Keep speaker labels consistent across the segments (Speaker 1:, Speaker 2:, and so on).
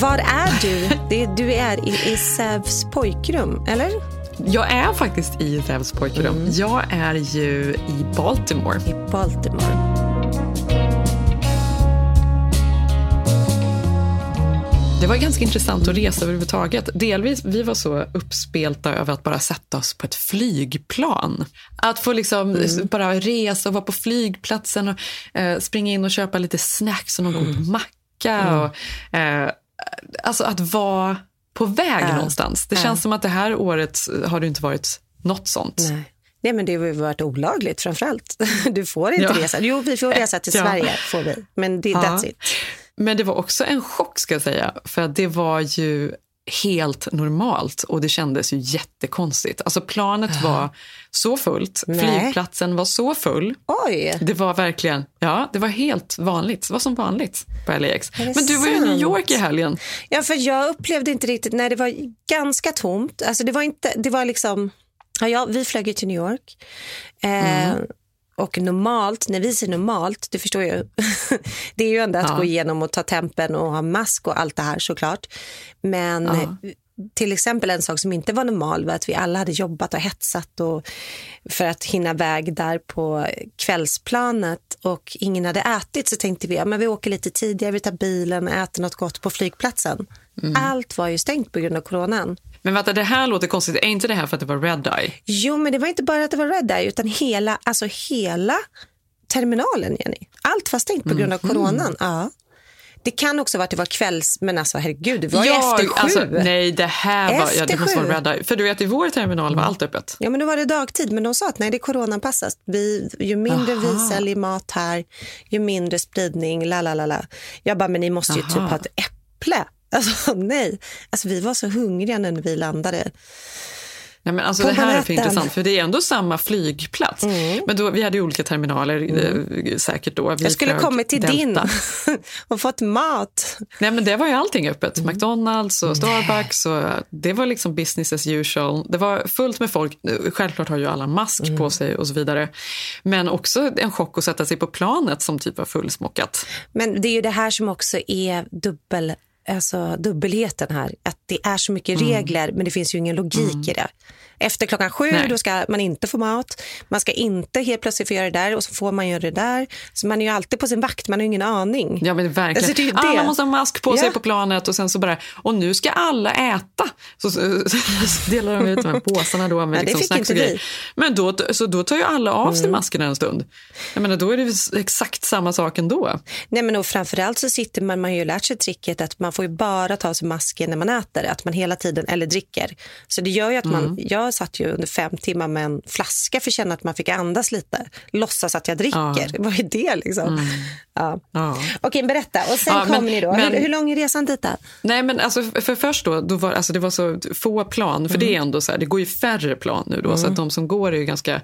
Speaker 1: Var är du? Det, du är i, i Sävs pojkrum, eller?
Speaker 2: Jag är faktiskt i Rävs pojkrum.
Speaker 1: Mm.
Speaker 2: Jag är ju i Baltimore.
Speaker 1: I Baltimore.
Speaker 2: Det var ganska intressant att resa överhuvudtaget. Delvis, vi var så uppspelta över att bara sätta oss på ett flygplan. Att få liksom bara resa och vara på flygplatsen och eh, springa in och köpa lite snacks och någon god macka. Och, eh, alltså att vara på väg
Speaker 1: Ja.
Speaker 2: någonstans. Det
Speaker 1: Ja.
Speaker 2: känns som att det här året har det inte varit något sånt.
Speaker 1: Nej. Nej, men det har varit olagligt framförallt. Du får inte
Speaker 2: Ja.
Speaker 1: resa. Jo, vi får resa till
Speaker 2: Ja.
Speaker 1: Sverige, får vi. Men det,
Speaker 2: Ja.
Speaker 1: that's it.
Speaker 2: Men det var också en chock ska jag säga, för det var ju helt normalt och det kändes ju jättekonstigt. Alltså planet var så fullt,
Speaker 1: Nej.
Speaker 2: flygplatsen var så full.
Speaker 1: Oj!
Speaker 2: Det var verkligen, ja, det var helt vanligt. Det var som vanligt på LAX. Men du var ju i New
Speaker 1: sant?
Speaker 2: York i helgen.
Speaker 1: Ja, för jag upplevde inte riktigt, när det var ganska tomt. Alltså det var inte, det var liksom, ja, ja vi flög ju till New York. Eh,
Speaker 2: Mm.
Speaker 1: Och normalt, när vi säger normalt, det förstår jag det är ju ändå att
Speaker 2: Ja.
Speaker 1: gå igenom och ta tempen och ha mask och allt det här såklart. Men
Speaker 2: Ja.
Speaker 1: till exempel en sak som inte var normal var att vi alla hade jobbat och hetsat och för att hinna väg där på kvällsplanet och ingen hade ätit så tänkte vi ja, men vi åker lite tidigare, vi tar bilen och äter något gott på flygplatsen.
Speaker 2: Mm.
Speaker 1: Allt var ju stängt på grund av coronan.
Speaker 2: Men vänta, det här låter konstigt. Är inte det här för att det var red eye?
Speaker 1: Jo, men det var inte bara att det var Red Eye utan hela, alltså hela terminalen, Jenny. Allt var stängt på grund av coronan. Ja. Det kan också vara att det var kvälls... Men alltså herregud, det var ju efter sju.
Speaker 2: alltså, nej, det här var, ja, det
Speaker 1: Efter
Speaker 2: måste vara red eye. För du vet, i vår terminal var allt öppet.
Speaker 1: Ja, men då var det dagtid, men de sa att nej, det är coronaanpassat. Vi, ju mindre vi
Speaker 2: Aha.
Speaker 1: säljer mat här, ju mindre spridning, la la la la. Jag bara, men ni måste ju
Speaker 2: Aha.
Speaker 1: typ ha ett äpple. Alltså nej, alltså, vi var så hungriga när vi landade.
Speaker 2: Nej, men alltså det här är för intressant, för det är ändå samma flygplats. Men då, vi hade ju olika terminaler eh, säkert då. Vi
Speaker 1: Mm. Jag skulle kommit till
Speaker 2: Delta.
Speaker 1: din och fått mat.
Speaker 2: Nej, men det var ju allting öppet.
Speaker 1: Mm.
Speaker 2: McDonalds och Starbucks. Och det var liksom business as usual. Det var fullt med folk. Självklart har ju alla mask
Speaker 1: Mm.
Speaker 2: på sig och så vidare. Men också en chock att sätta sig på planet som typ var fullsmockat.
Speaker 1: Men det är ju det här som också är dubbel, alltså dubbelheten här. Att det är så mycket regler, men det finns ju ingen logik i det. Efter klockan sju
Speaker 2: Nej.
Speaker 1: då ska man inte få mat. Man ska inte helt plötsligt få göra det där och så får man göra det där. Så man är ju alltid på sin vakt, man har ingen aning.
Speaker 2: Ja, men verkligen.
Speaker 1: Alltså, det det.
Speaker 2: Alla måste ha mask på sig
Speaker 1: Ja.
Speaker 2: på planet och sen så bara, och nu ska alla äta. Så, så, så delar de ut de här påsarna då med
Speaker 1: Ja,
Speaker 2: liksom snacks och
Speaker 1: vi.
Speaker 2: grejer. Men då, så då tar ju alla av
Speaker 1: Mm.
Speaker 2: sig maskerna en stund. Jag menar, då är det exakt samma sak ändå.
Speaker 1: Nej, men och framförallt så sitter man, man har ju lärt sig tricket att man får ju bara ta av sig masken när man äter, att man hela tiden, eller dricker. Så det gör att man,
Speaker 2: Mm.
Speaker 1: jag satt ju under fem timmar med en flaska för att känna att man fick andas lite. Låtsas att jag dricker.
Speaker 2: Ja. Mm.
Speaker 1: Vad är det liksom? Ja.
Speaker 2: Ja.
Speaker 1: Okej, berätta. Och sen
Speaker 2: Ja,
Speaker 1: kom
Speaker 2: men-
Speaker 1: ni då.
Speaker 2: men-
Speaker 1: hur, hur lång är resan dit då?
Speaker 2: Nej, men alltså, för först då, då var, alltså, det var så få plan, för det är ändå så här, det går ju färre plan nu då, så att de som går är ju ganska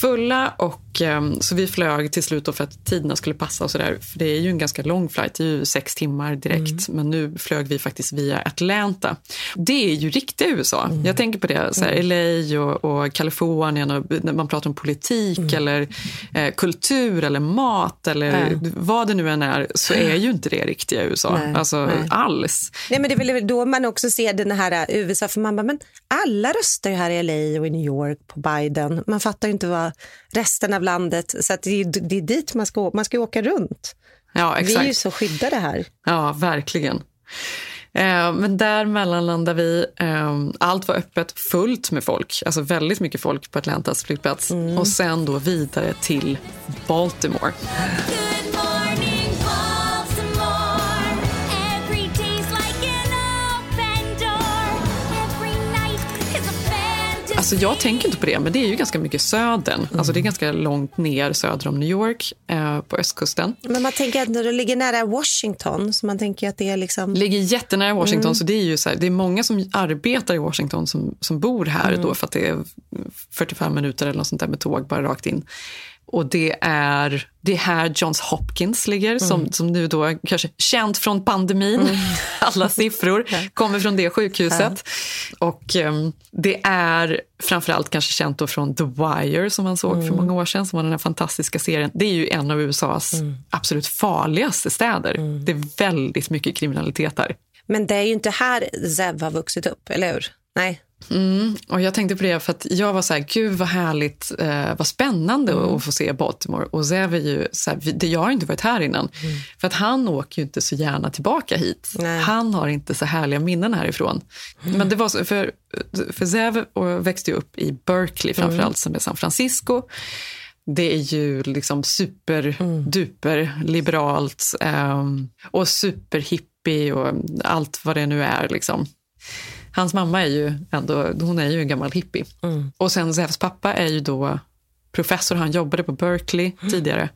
Speaker 2: fulla och ehm, så vi flög till slut för att tiderna skulle passa och så där, för det är ju en ganska lång flight, det är ju sex timmar direkt, men nu flög vi faktiskt via Atlanta. Det är ju riktiga USA. Jag tänker på det, så här, LA och, och Kalifornien och när man pratar om politik eller eh, kultur eller mat eller vad det nu än är, så är ju inte det riktiga USA.
Speaker 1: Nej,
Speaker 2: alltså
Speaker 1: nej.
Speaker 2: alls.
Speaker 1: Nej, men det är väl då man också ser den här äh, USA, för man bara, men alla röstar ju här i LA och i New York på Biden. Man fattar ju inte vad resten av landet, så att det, är, det är dit man ska, man ska ju åka runt.
Speaker 2: Ja,
Speaker 1: Vi är ju
Speaker 2: exakt.
Speaker 1: så skyddade här.
Speaker 2: Ja, verkligen. Eh, men där mellanlandade vi. Eh, allt var öppet, fullt med folk. Alltså väldigt mycket folk på Atlantas flygplats.
Speaker 1: Mm.
Speaker 2: Och sen då vidare till Baltimore. Alltså jag tänker inte på det, men det är ju ganska mycket södern. Alltså det är ganska långt ner söder om New York, eh, på östkusten.
Speaker 1: Men man tänker att när du ligger nära Washington, så man tänker att det är liksom...
Speaker 2: Ligger jättenära Washington,
Speaker 1: Mm.
Speaker 2: så det är ju så här, det är många som arbetar i Washington som, som bor här
Speaker 1: Mm.
Speaker 2: då för att det är 45 minuter eller något sånt där med tåg bara rakt in. Och det är, det är här Johns Hopkins ligger, som,
Speaker 1: Mm.
Speaker 2: som nu då kanske känt från pandemin. Alla siffror kommer från det sjukhuset. Och ehm, det är framförallt kanske känt då från The Wire som man såg
Speaker 1: Mm.
Speaker 2: för många år sedan, som var den här fantastiska serien. Det är ju en av USAs
Speaker 1: Mm.
Speaker 2: absolut farligaste städer. Det är väldigt mycket kriminalitet där.
Speaker 1: Men det är ju inte här Zev har vuxit upp, eller hur? Nej.
Speaker 2: Mm, och jag tänkte på det för att jag var så här, gud vad härligt, eh, vad spännande
Speaker 1: Mm.
Speaker 2: att få se Baltimore. Och Zev är ju, så här, det, jag har inte varit här innan. För att han åker ju inte så gärna tillbaka hit.
Speaker 1: Mm. Nej.
Speaker 2: Han har inte så härliga minnen härifrån. Men det var så, för, för Zev växte ju upp i Berkeley
Speaker 1: Mm.
Speaker 2: framförallt, som är San Francisco. Det är ju liksom superduper liberalt ehm, och superhippie och allt vad det nu är. Liksom. Hans mamma är ju ändå, hon är ju en gammal hippie. Och sen Zevs pappa är ju då professor, han jobbade på Berkeley tidigare.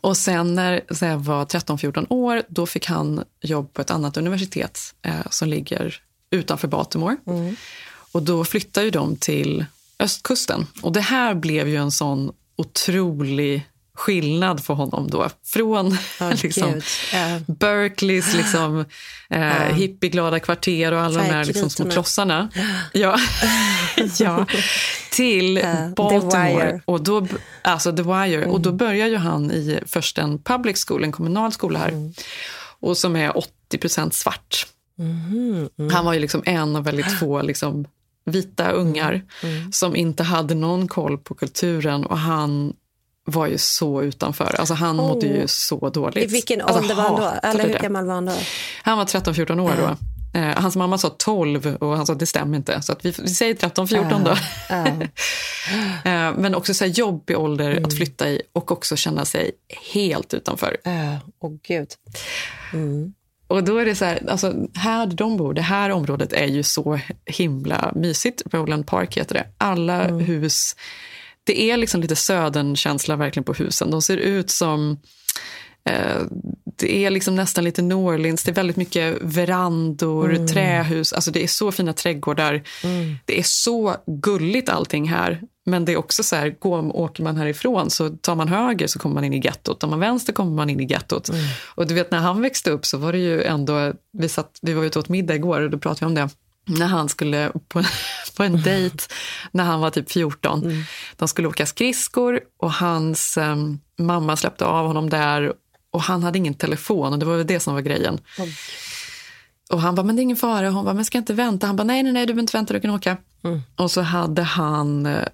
Speaker 2: Och sen när Zev var 13-14 år, då fick han jobb på ett annat universitet eh, som ligger utanför Baltimore. Och då flyttade ju de till östkusten. Och det här blev ju en sån otrolig skillnad för honom då. Från liksom,
Speaker 1: gud. Ja.
Speaker 2: Berkeleys liksom, eh, hippieglada kvarter och alla de här liksom, små klossarna. Ja. ja. Till
Speaker 1: The
Speaker 2: Baltimore. Och då, alltså The Wire. Och då börjar ju han i först en public school, en kommunal skola här. Och som är 80% svart. Han var ju liksom en av väldigt få liksom, vita ungar som inte hade någon koll på kulturen. Och han var ju så utanför. Alltså han mådde ju så dåligt.
Speaker 1: I vilken
Speaker 2: alltså,
Speaker 1: ålder var han då? Eller hur
Speaker 2: det.
Speaker 1: gammal var han då?
Speaker 2: Han var 13-14 år då. Eh, hans mamma sa 12 och han sa det stämmer inte. Så att vi, vi säger 13-14 då. eh, men också så jobbig ålder att flytta i och också känna sig helt utanför.
Speaker 1: Åh gud.
Speaker 2: Och då är det så här, alltså här de bor, det här området är ju så himla mysigt. Roland Park heter det. Alla hus, det är liksom lite södernkänsla verkligen på husen. De ser ut som eh, det är liksom nästan lite New Orleans. Det är väldigt mycket verandor, trähus. Alltså det är så fina trädgårdar. Det är så gulligt allting här. Men det är också så här, går, åker man härifrån så tar man höger så kommer man in i gettot. Tar man vänster kommer man in i gettot. Och du vet när han växte upp så var det ju ändå, vi, satt, vi var ute och åt middag igår och då pratade vi om det. När han skulle på, på en dejt när han var typ 14. De skulle åka skridskor och hans em, mamma släppte av honom där och han hade ingen telefon och det var väl det som var grejen. Och han bara, men det är ingen fara. Hon bara, men ska jag inte vänta? Han bara, nej, nej, nej, du behöver inte vänta, du kan åka. Och så hade han, eh,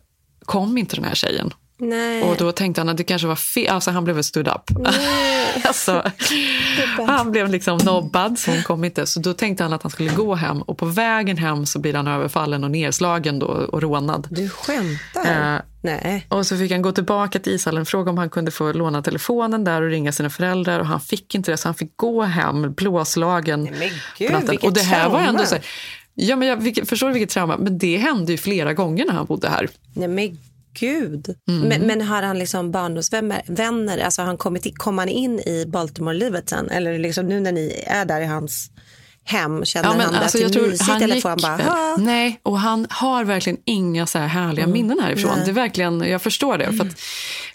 Speaker 2: kom inte den här tjejen.
Speaker 1: Nej.
Speaker 2: Och då tänkte han att det kanske var fel, alltså han blev stood up. alltså, han blev liksom nobbad, så hon kom inte. Så då tänkte han att han skulle gå hem och på vägen hem så blir han överfallen och nedslagen då och rånad.
Speaker 1: Du skämtar?
Speaker 2: Eh,
Speaker 1: Nej.
Speaker 2: och så fick han gå tillbaka till ishallen och fråga om han kunde få låna telefonen där och ringa sina föräldrar och han fick inte det så han fick gå hem blåslagen.
Speaker 1: men gud,
Speaker 2: och det här var
Speaker 1: trauma.
Speaker 2: ändå så här, ja, men jag vilket, förstår vilket trauma? Men det hände ju flera gånger när han bodde här.
Speaker 1: Nej men gud.
Speaker 2: Mm.
Speaker 1: Men, men har han liksom barndomsvänner? Vänner? Alltså har han kommit in, kom han in i Baltimore-livet sen? Eller liksom nu när ni är där i hans hem, känner han det
Speaker 2: alltså,
Speaker 1: att det är mysigt? eller får han bara,
Speaker 2: väl-. Nej, och han har verkligen inga så här härliga minnen härifrån.
Speaker 1: Nej.
Speaker 2: Det är verkligen, jag förstår det. För att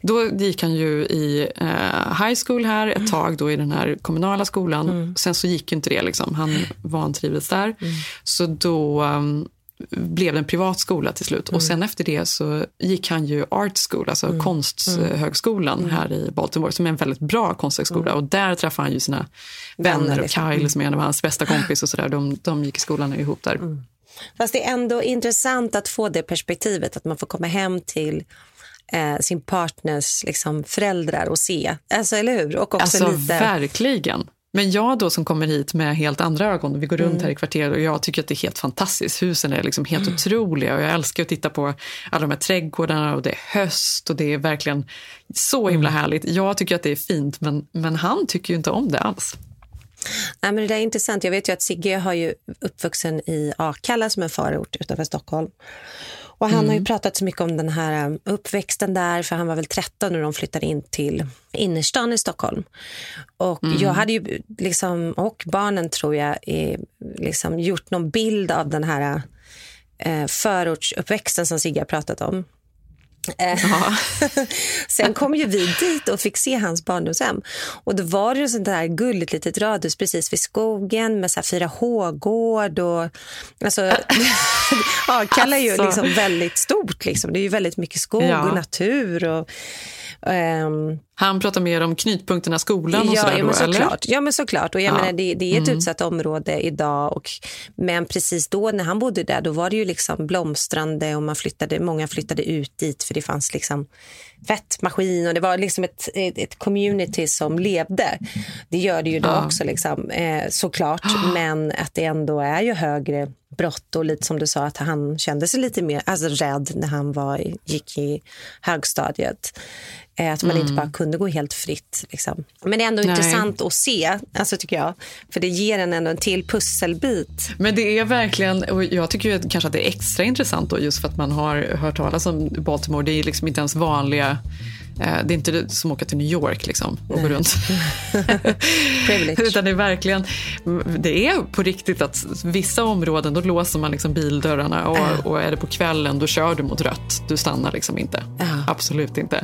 Speaker 2: då gick han ju i eh, high school här ett tag då i den här kommunala skolan. Sen så gick inte det. Liksom. Han vantrivdes där. Så då um, blev det en privat skola till slut. Och sen efter det så gick han ju art school, alltså konsthögskolan här i Baltimore, som är en väldigt bra konsthögskola. Och där träffade han ju sina vänner,
Speaker 1: Vänner,
Speaker 2: och
Speaker 1: liksom.
Speaker 2: Kyle som är en av hans bästa kompis och sådär. De, de gick i skolan ihop där.
Speaker 1: Fast det är ändå intressant att få det perspektivet att man får komma hem till eh, sin partners liksom, föräldrar och se. Alltså, eller hur? Och också
Speaker 2: Alltså
Speaker 1: lite...
Speaker 2: verkligen. Men jag då som kommer hit med helt andra ögon, vi går runt
Speaker 1: Mm.
Speaker 2: här i kvarteret och jag tycker att det är helt fantastiskt. Husen är liksom helt otroliga och jag älskar att titta på alla de här trädgårdarna och det är höst och det är verkligen så himla
Speaker 1: Mm.
Speaker 2: härligt. Jag tycker att det är fint men, men han tycker ju inte om det alls.
Speaker 1: Nej, men det där är intressant. Jag vet ju att Sigge har ju uppvuxen i Akalla som en förort utanför Stockholm. Och han har ju pratat så mycket om den här um, uppväxten där, för han var väl 13 när de flyttade in till innerstan i Stockholm. Och jag hade ju liksom, och barnen tror jag, liksom gjort någon bild av den här eh, förortsuppväxten som Sigge har pratat om. Eh, Sen kom ju vi dit och fick se hans barndomshem. Och då var det ju sånt där gulligt litet radhus precis vid skogen med så här 4H-gård och alltså Akalla är ju
Speaker 2: Alltså.
Speaker 1: liksom väldigt stort liksom. Det är ju väldigt mycket skog
Speaker 2: Ja.
Speaker 1: och natur och ehm,
Speaker 2: Han pratar mer om knutpunkterna skolan och
Speaker 1: ja,
Speaker 2: sådär
Speaker 1: ja,
Speaker 2: då,
Speaker 1: men
Speaker 2: eller?
Speaker 1: såklart. Ja, men såklart. Och jag
Speaker 2: Ja. Mm.
Speaker 1: menar, det, det är ett utsatt område idag. Och, men precis då när han bodde där, då var det ju liksom blomstrande och man flyttade, många flyttade ut dit för det fanns liksom fettmaskin och det var liksom ett, ett, ett community som levde. Det gör det ju då
Speaker 2: Ja.
Speaker 1: också liksom, eh, såklart. Men att det ändå är ju högre brott och lite som du sa att han kände sig lite mer alltså, rädd när han var, gick i högstadiet. Eh, Att man inte bara kunde gå helt fritt. Liksom. Men det är ändå
Speaker 2: Nej.
Speaker 1: intressant att se, alltså, tycker jag. För det ger en ändå en till pusselbit.
Speaker 2: Men det är verkligen, och jag tycker ju kanske att det är extra intressant då just för att man har hört talas om Baltimore. Det är liksom inte ens vanliga, eh, det är inte som att åka till New York liksom och gå runt. Utan det är verkligen, det är på riktigt att vissa områden då låser man liksom bildörrarna och, och är det på kvällen då kör du mot rött. Du stannar liksom inte.
Speaker 1: Ja.
Speaker 2: Absolut inte.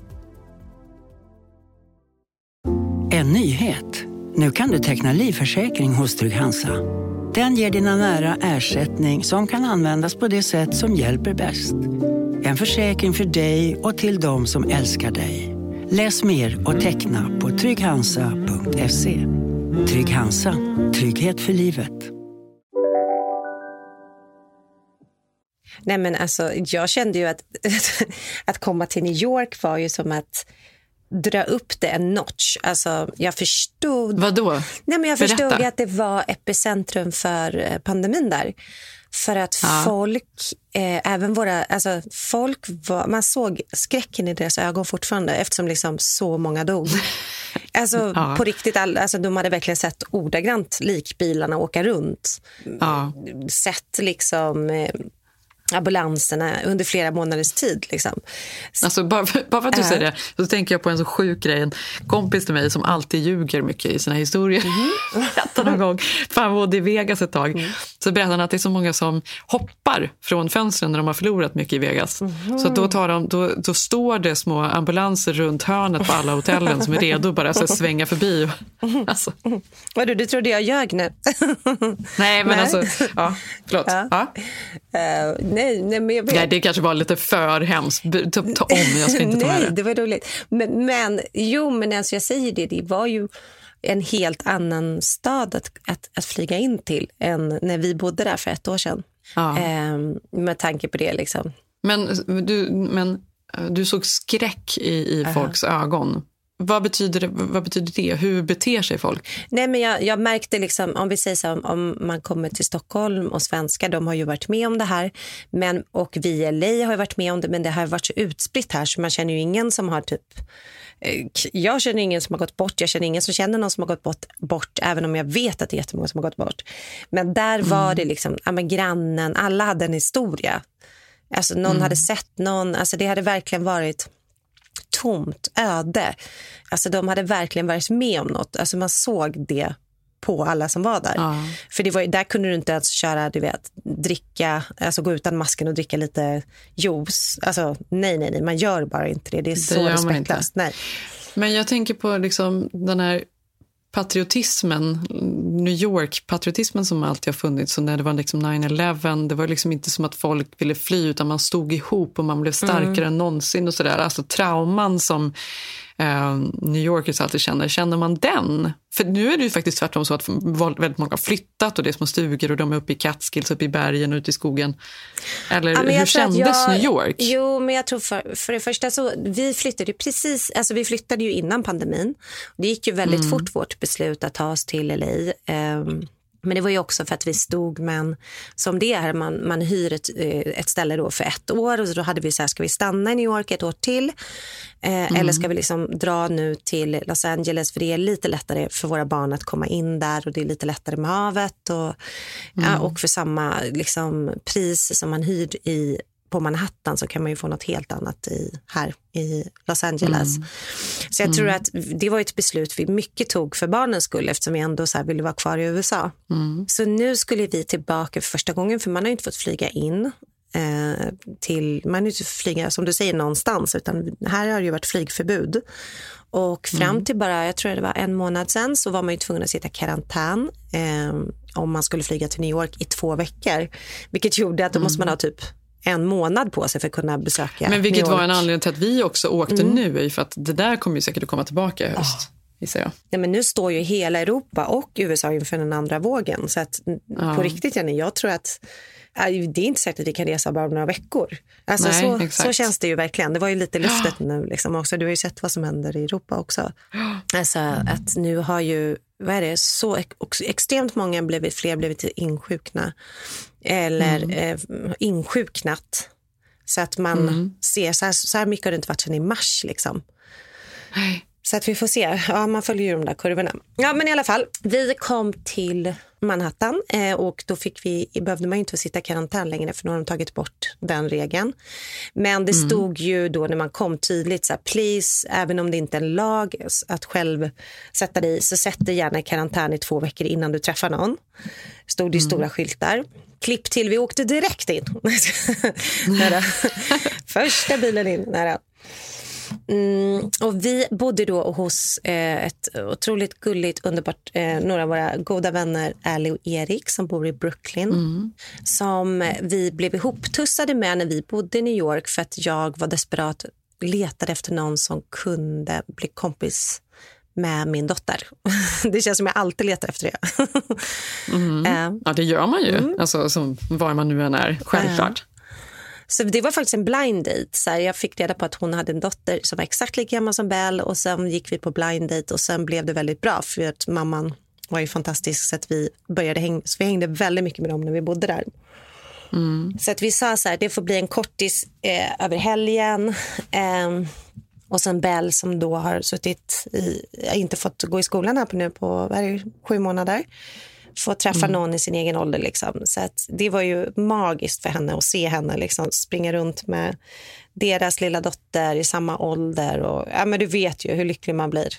Speaker 3: En nyhet. Nu kan du teckna livförsäkring hos Trygg-Hansa. Den ger dina nära ersättning som kan användas på det sätt som hjälper bäst. En försäkring för dig och till de som älskar dig. Läs mer och teckna på trygghansa.se. Trygg Hansa. Trygghet för livet.
Speaker 1: Nej, men alltså, jag kände ju att, att komma till New York var ju som att dra upp det en notch. Alltså, jag förstod...
Speaker 2: Vadå?
Speaker 1: Nej, men jag
Speaker 2: Berätta.
Speaker 1: förstod att det var epicentrum för eh, pandemin där. För att
Speaker 2: Ja.
Speaker 1: folk, eh, även våra, alltså folk var, man såg skräcken i deras ögon fortfarande eftersom liksom så många dog. Alltså
Speaker 2: Ja.
Speaker 1: på riktigt, all, alltså, de hade verkligen sett ordagrant likbilarna åka runt.
Speaker 2: Ja.
Speaker 1: Sett liksom eh, ambulanserna under flera månaders tid. Liksom.
Speaker 2: Alltså bara, för, bara för att du
Speaker 1: Äh.
Speaker 2: säger det så tänker jag på en så sjuk grej. En kompis till mig som alltid ljuger mycket i sina historier.
Speaker 1: Mhm.
Speaker 2: Berättade någon gång, för han bodde i Vegas ett tag,
Speaker 1: Mm.
Speaker 2: så berättade han att det är så många som hoppar från fönstren när de har förlorat mycket i Vegas.
Speaker 1: Mhm.
Speaker 2: Så då, tar de, då, då står det små ambulanser runt hörnet på alla hotellen som är redo bara att svänga förbi. Alltså,
Speaker 1: Vadå, du trodde jag ljög nu?
Speaker 2: nej, men
Speaker 1: Nej.
Speaker 2: alltså, ja, förlåt.
Speaker 1: Ja.
Speaker 2: Ja.
Speaker 1: Eh, nej, nej, men jag vet.
Speaker 2: Nej, det kanske var lite för hemskt. Ta, ta om, jag ska inte ta
Speaker 1: Nej,
Speaker 2: det.
Speaker 1: det var roligt. Men, men jo, men alltså jag säger det, det var ju en helt annan stad att, att, att flyga in till än när vi bodde där för ett år sedan.
Speaker 2: Ja.
Speaker 1: Ehm, med tanke på det. Liksom.
Speaker 2: Men du, men du såg skräck i, i folks ögon. Vad betyder, det, vad betyder det? Hur beter sig folk?
Speaker 1: Nej, men jag, jag märkte, liksom, om vi säger så, om- om man kommer till Stockholm och svenskar, de har ju varit med om det här. Men, och vi i LA har ju varit med om det, men det har varit så utspritt här så man känner ju ingen som har typ eh, jag känner ingen som har gått bort, jag känner ingen som känner någon som har gått bort, bort även om jag vet att det är jättemånga som har gått bort. Men där var det liksom, ja, men grannen, alla hade en historia. Alltså någon hade sett någon, alltså det hade verkligen varit tomt, öde. Alltså de hade verkligen varit med om något. Alltså man såg det på alla som var där.
Speaker 2: Ja.
Speaker 1: För det var, där kunde du inte ens köra, du vet, dricka, alltså gå utan masken och dricka lite juice. Alltså nej, nej, nej, man gör bara inte det. Det är så
Speaker 2: gör man
Speaker 1: respektlöst. Nej.
Speaker 2: Men jag tänker på liksom den här patriotismen, New York-patriotismen som alltid har funnits. Och när det var liksom 9-11, det var liksom inte som att folk ville fly utan man stod ihop och man blev starkare
Speaker 1: Mm.
Speaker 2: än någonsin. och sådär. Alltså trauman som eh, New Yorkers alltid känner, känner man den? För nu är det ju faktiskt tvärtom så att väldigt många har flyttat och det är små stugor och de är uppe i Catskills, uppe i bergen och ute i skogen. Eller
Speaker 1: Ja,
Speaker 2: hur kändes
Speaker 1: jag-
Speaker 2: New York?
Speaker 1: Jo, men jag tror för, för det första så vi flyttade ju precis, alltså vi flyttade ju innan pandemin. Det gick ju väldigt
Speaker 2: Mm.
Speaker 1: fort vårt beslut att ta oss till LA. Ehm, men det var ju också för att vi stod med en, som det är, man, man hyr ett, eh, ett ställe då för ett år och då hade vi så här, ska vi stanna i New York ett år till? Eh, Eller ska vi liksom dra nu till Los Angeles? För det är lite lättare för våra barn att komma in där och det är lite lättare med havet och, ja, och för samma liksom, pris som man hyr i på Manhattan så kan man ju få något helt annat i, här i Los Angeles.
Speaker 2: Mm.
Speaker 1: Så jag tror att det var ett beslut vi mycket tog för barnens skull eftersom vi ändå så ville vara kvar i USA.
Speaker 2: Mm.
Speaker 1: Så nu skulle vi tillbaka för första gången för man har ju inte fått flyga in eh, till, man har ju inte fått flyga som du säger någonstans utan här har det ju varit flygförbud. Och fram
Speaker 2: Mm.
Speaker 1: till bara, jag tror det var en månad sen så var man ju tvungen att sitta i karantän eh, om man skulle flyga till New York i två veckor. Vilket gjorde att då måste man ha typ en månad på sig för att kunna besöka
Speaker 2: Men vilket var en anledning till att vi också åkte
Speaker 1: Mm.
Speaker 2: nu för att det där kommer ju säkert att komma tillbaka i höst. jag.
Speaker 1: Ja, men nu står ju hela Europa och USA inför den andra vågen. Så att,
Speaker 2: Ja.
Speaker 1: på riktigt, Jenny, jag tror att det är inte säkert att vi kan resa bara om några veckor. Alltså,
Speaker 2: Nej,
Speaker 1: så,
Speaker 2: exakt.
Speaker 1: så känns det ju verkligen. Det var ju lite luftet nu liksom också. Du har ju sett vad som händer i Europa också. Alltså, att nu har ju, vad är det, så ex- extremt många blivit, fler blivit insjukna. Eller
Speaker 2: Mm.
Speaker 1: eh, insjuknat. Så att man
Speaker 2: Mm.
Speaker 1: ser, så här, så här mycket har det inte varit sedan i mars liksom. Så att vi får se. Ja, man följer ju de där kurvorna. Ja, men i alla fall. Vi kom till Manhattan eh, och då fick vi, behövde man ju inte sitta i karantän längre för nu har de tagit bort den regeln. Men det
Speaker 2: Mm.
Speaker 1: stod ju då när man kom tydligt så här, please, även om det inte är en lag att själv sätta dig i, så sätt dig gärna i karantän i två veckor innan du träffar någon. Stod det ju stora skyltar. Klipp till, vi åkte direkt in. Nära. Första bilen in. Nära. Mm, och vi bodde då hos eh, ett otroligt gulligt, underbart, eh, några av våra goda vänner, Ally och Erik som bor i Brooklyn. Som vi blev ihoptussade med när vi bodde i New York för att jag var desperat letade efter någon som kunde bli kompis med min dotter. Det känns som jag alltid letar efter det.
Speaker 2: Mm.
Speaker 1: Eh,
Speaker 2: Ja, det gör man ju,
Speaker 1: Mm.
Speaker 2: alltså, som var man nu än är, självklart.
Speaker 1: Så det var faktiskt en blind date. Så här, jag fick reda på att hon hade en dotter som var exakt lika gammal som Bell och sen gick vi på blind date och sen blev det väldigt bra för att mamman var ju fantastisk så att vi började häng, så vi hängde väldigt mycket med dem när vi bodde där.
Speaker 2: Mm.
Speaker 1: Så att vi sa så här, det får bli en kortis eh, över helgen. Ehm, och sen Bell som då har suttit i, inte fått gå i skolan här på nu på det, sju månader. Få träffa
Speaker 2: Mm.
Speaker 1: någon i sin egen ålder. Liksom. Så det var ju magiskt för henne att se henne liksom, springa runt med deras lilla dotter i samma ålder. Och, ja, men du vet ju hur lycklig man blir.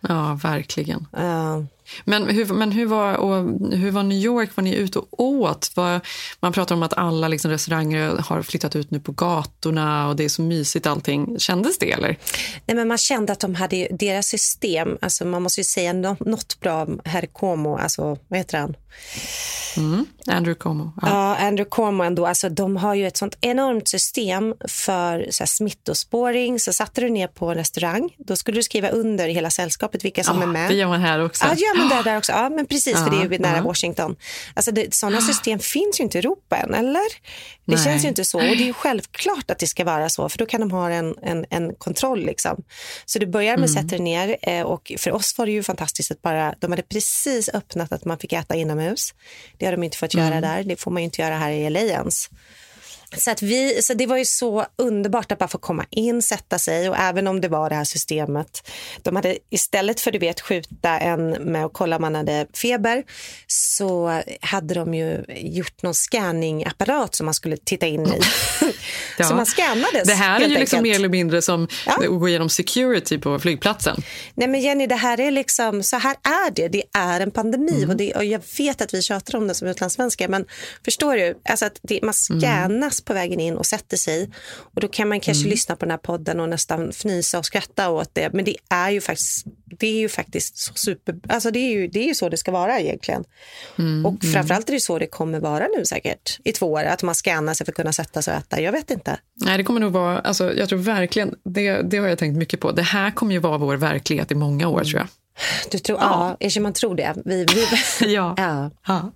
Speaker 2: Ja, verkligen.
Speaker 1: Ja.
Speaker 2: Men, hur, men hur, var, och hur var New York? Var ni ute och åt? Var, man pratar om att alla liksom, restauranger har flyttat ut nu på gatorna och det är så mysigt allting. Kändes det eller?
Speaker 1: Nej, men man kände att de hade deras system, alltså man måste ju säga nå- något bra om herr Como, alltså vad heter han?
Speaker 2: Mm. Andrew Cuomo. Ja.
Speaker 1: Ja, Andrew Cuomo ändå, alltså de har ju ett sånt enormt system för så här, smittospåring. Så satte du ner på en restaurang, då skulle du skriva under hela sällskapet vilka som
Speaker 2: Ja,
Speaker 1: är med.
Speaker 2: det gör man här också.
Speaker 1: Ja, det gör man där, där också. Ja, men precis, för det är ju
Speaker 2: Ja,
Speaker 1: nära
Speaker 2: ja.
Speaker 1: Washington. Alltså det, sådana system finns ju inte i Europa än, eller? Det
Speaker 2: Nej.
Speaker 1: känns ju inte så. Och det är ju självklart att det ska vara så, för då kan de ha en, en, en kontroll. Liksom. Så du börjar med att
Speaker 2: Mm.
Speaker 1: sätta dig ner eh, och för oss var det ju fantastiskt att bara, de hade precis öppnat att man fick äta inomhus. Det har de inte fått göra
Speaker 2: Mm.
Speaker 1: där, det får man ju inte göra här i LA ens. Så, att vi, så det var ju så underbart att bara få komma in, sätta sig och även om det var det här systemet. De hade istället för du vet skjuta en med att kolla om man hade feber så hade de ju gjort någon scanningapparat som man skulle titta in i.
Speaker 2: Ja.
Speaker 1: Så man scannades
Speaker 2: Det här är ju liksom mer eller mindre som
Speaker 1: Ja.
Speaker 2: att gå igenom security på flygplatsen.
Speaker 1: Nej men Jenny, det här är liksom, så här är det. Det är en pandemi
Speaker 2: Mm.
Speaker 1: och, det, och jag vet att vi tjatar om det som utlandssvenskar men förstår du? Alltså att det, man
Speaker 2: Mm.
Speaker 1: Scannas på vägen in och sätter sig och då kan man kanske
Speaker 2: Mm.
Speaker 1: lyssna på den här podden och nästan fnysa och skratta åt det. Men det är ju faktiskt, det är ju faktiskt så super, alltså det är ju, det är ju så det ska vara egentligen.
Speaker 2: Mm,
Speaker 1: Och framförallt är det så det kommer vara nu säkert i två år, att man scannar sig för att kunna sätta sig och äta. Jag vet inte.
Speaker 2: Nej, det kommer nog vara, alltså, jag tror verkligen, det, det har jag tänkt mycket på. Det här kommer ju vara vår verklighet i många år tror jag.
Speaker 1: Du tror, ja, ja man tror det. Vi, vi,
Speaker 2: Ja.
Speaker 1: ja.
Speaker 2: Ja.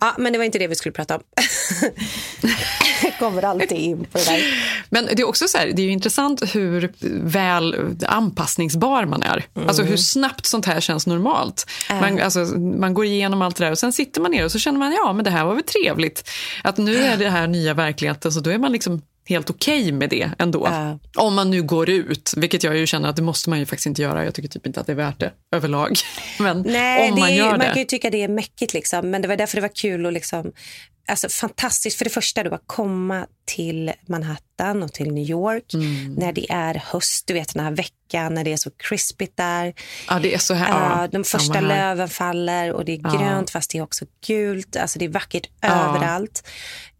Speaker 1: Ja, men det var inte det vi skulle prata om. kommer alltid in på det där.
Speaker 2: Men det är också så här, det är ju intressant hur väl anpassningsbar man är. Alltså hur snabbt sånt här känns normalt. Man, alltså, man går igenom allt det där och sen sitter man ner och så känner man ja men det här var väl trevligt. Att nu är det här nya verkligheten så då är man liksom helt okej med det ändå. Om man nu går ut, vilket jag ju känner att det måste man ju faktiskt inte göra. Jag tycker typ inte att det är värt det överlag. Men
Speaker 1: Nej,
Speaker 2: om
Speaker 1: det
Speaker 2: man
Speaker 1: är, ju-
Speaker 2: gör
Speaker 1: man
Speaker 2: det.
Speaker 1: kan ju tycka det är mäckigt, liksom, men det var därför det var kul att liksom, alltså, fantastiskt. För det första, då, att komma till Manhattan och till New York
Speaker 2: Mm.
Speaker 1: när det är höst, du vet den här veckan när det är så krispigt där.
Speaker 2: Ja, det är så här.
Speaker 1: Ja, de första löven faller och det är
Speaker 2: Ja.
Speaker 1: grönt fast det är också gult. Alltså det är vackert
Speaker 2: Ja.
Speaker 1: överallt.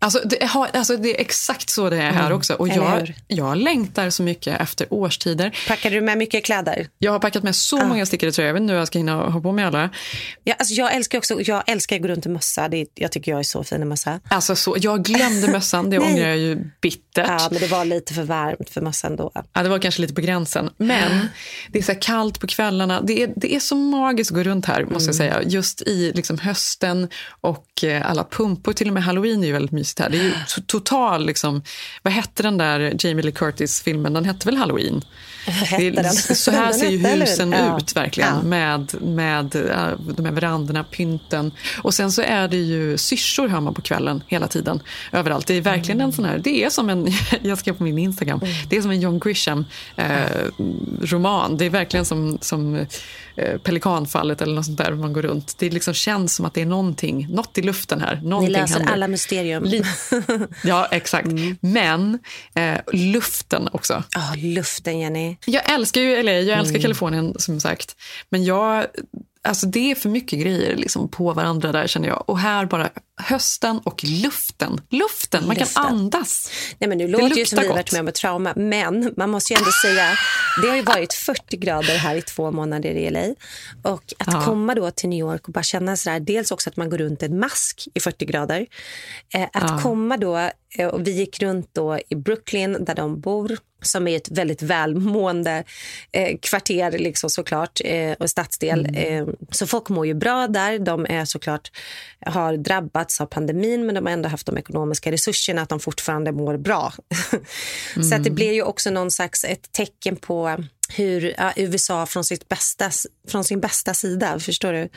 Speaker 2: Alltså det, har, alltså det är exakt så det är här
Speaker 1: Mm,
Speaker 2: också. Och jag, jag längtar så mycket efter årstider.
Speaker 1: Packade du med mycket kläder?
Speaker 2: Jag har packat med så många stickade tröjor. Jag vet inte hur jag ska hinna ha på mig alla.
Speaker 1: Ja, alltså jag älskar också, jag älskar att gå runt i mössa. Det, jag tycker jag är så fin i mössa.
Speaker 2: Alltså så, jag glömde mössan, det ångrar jag ju bittert.
Speaker 1: Ja, men det var lite för varmt för mössan då.
Speaker 2: Ja, det var kanske lite på gränsen. Men det är så kallt på kvällarna. Det är, det är så magiskt att gå runt här, måste jag säga. Just i liksom hösten och eh, alla pumpor. Till och med halloween är ju väldigt mysigt här. Det är ju to- total, liksom, vad hette den där Jamie Lee Curtis-filmen? Den hette väl halloween? Det? Så här ser ju husen
Speaker 1: Ja.
Speaker 2: ut verkligen.
Speaker 1: Ja.
Speaker 2: Med, med eh, de här verandorna, pynten. Och sen så är det ju syrsor hör man på kvällen hela tiden. Överallt. Det är verkligen en sån här, det är som en, jag skrev på min Instagram, det är som en John Grisham eh, roman. Det är verkligen som, som eh, Pelikanfallet eller något sånt där man går runt. Det liksom känns som att det är någonting, något i luften här.
Speaker 1: Ni
Speaker 2: Någonting
Speaker 1: löser
Speaker 2: händer.
Speaker 1: alla mysterium.
Speaker 2: Ja, exakt. Men eh, luften också.
Speaker 1: Ja, luften, Jenny.
Speaker 2: Jag älskar ju LA, jag älskar
Speaker 1: Mm.
Speaker 2: Kalifornien som sagt. Men jag, alltså det är för mycket grejer liksom på varandra där känner jag. Och här bara hösten och luften. Luften, man kan
Speaker 1: Luften.
Speaker 2: andas.
Speaker 1: Nej, men nu
Speaker 2: Det
Speaker 1: låter ju som vi varit med om ett trauma, men man måste ju ändå säga, det har ju varit 40 grader här i två månader i LA. Och att
Speaker 2: Ja.
Speaker 1: komma då till New York och bara känna sådär, dels också att man går runt en mask i 40 grader. Eh, att
Speaker 2: Ja.
Speaker 1: komma då, eh, och vi gick runt då i Brooklyn där de bor, som är ett väldigt välmående eh, kvarter liksom såklart eh, och stadsdel.
Speaker 2: Mm.
Speaker 1: Eh, så folk mår ju bra där. De är såklart har drabbats av pandemin men de har ändå haft de ekonomiska resurserna att de fortfarande mår bra. Så att det
Speaker 2: Mm.
Speaker 1: blir ju också någon slags ett tecken på hur ja, USA från, sitt bästa, från sin bästa sida, förstår du?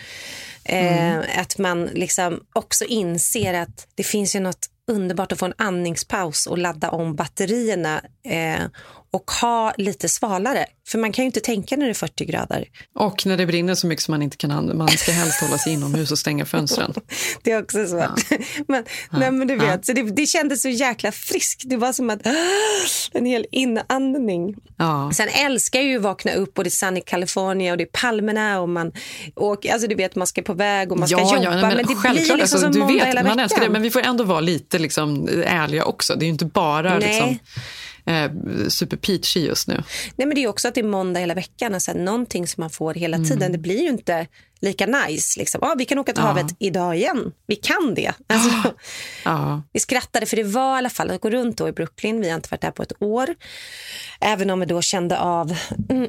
Speaker 1: Eh,
Speaker 2: Mm.
Speaker 1: Att man liksom också inser att det finns ju något underbart att få en andningspaus och ladda om batterierna eh, och ha lite svalare. För man kan ju inte tänka när det är 40 grader.
Speaker 2: Och när det brinner så mycket som man inte kan. Man ska helst hålla sig inomhus och stänga fönstren.
Speaker 1: Det är också svårt. men, nej, men du vet,
Speaker 2: Ja.
Speaker 1: så det, det kändes så jäkla friskt. Det var som att en hel inandning.
Speaker 2: Ja.
Speaker 1: Sen älskar jag ju att vakna upp och det är sun i California och det är palmerna och man åker, alltså du vet man ska på väg och man ska
Speaker 2: ja,
Speaker 1: jobba.
Speaker 2: ja, nej,
Speaker 1: men, det blir
Speaker 2: självklart,
Speaker 1: liksom
Speaker 2: alltså,
Speaker 1: som
Speaker 2: du
Speaker 1: måndag
Speaker 2: vet,
Speaker 1: hela
Speaker 2: man
Speaker 1: veckan.
Speaker 2: älskar det, men vi får ändå vara lite liksom, ärliga också. Det är ju inte bara
Speaker 1: Nej.
Speaker 2: liksom, eh, super peachy just nu.
Speaker 1: Nej, men det är också att det är måndag hela veckan. Alltså, någonting som man får hela
Speaker 2: Mm.
Speaker 1: tiden. Det blir ju inte lika nice. Liksom. Ah, vi kan åka till
Speaker 2: Ja.
Speaker 1: havet idag igen. Vi kan det. Alltså,
Speaker 2: Ja.
Speaker 1: Vi skrattade för det var i alla fall att gå runt då i Brooklyn. Vi har inte varit där på ett år. Även om vi då kände av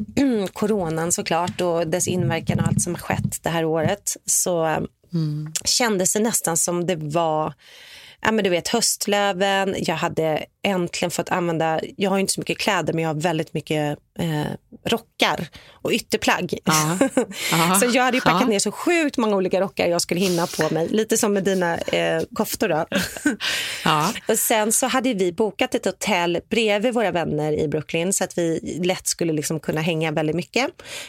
Speaker 1: coronan såklart och dess inverkan och allt som har skett det här året så kändes det nästan som det var ja, men du vet, höstlöven. Jag hade äntligen fått använda, jag har inte så mycket kläder men jag har väldigt mycket eh, rockar och ytterplagg. så jag hade ju packat ner så sjukt många olika rockar jag skulle hinna på mig. Lite som med dina eh, koftor och sen så hade vi bokat ett hotell bredvid våra vänner i Brooklyn så att vi lätt skulle liksom kunna hänga väldigt mycket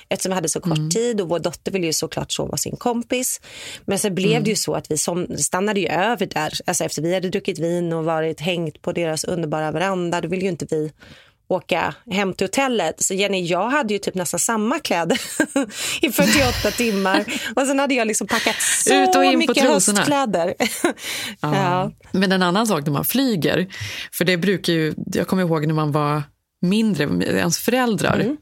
Speaker 1: eftersom vi hade så kort tid och vår dotter ville ju såklart sova hos sin kompis. Men så blev det ju så att vi som, stannade ju över där alltså efter vi hade druckit vin och varit hängt på deras underbara veranda. Då ville ju inte vi åka hem till hotellet. Så Jenny, jag hade ju typ nästan samma kläder i 48 timmar. Och sen hade jag liksom packat så
Speaker 2: Ut och in
Speaker 1: mycket
Speaker 2: på trosorna.
Speaker 1: höstkläder.
Speaker 2: Ja. Men en annan sak när man flyger, för det brukar ju, jag kommer ihåg när man var mindre, ens föräldrar,
Speaker 1: Mm.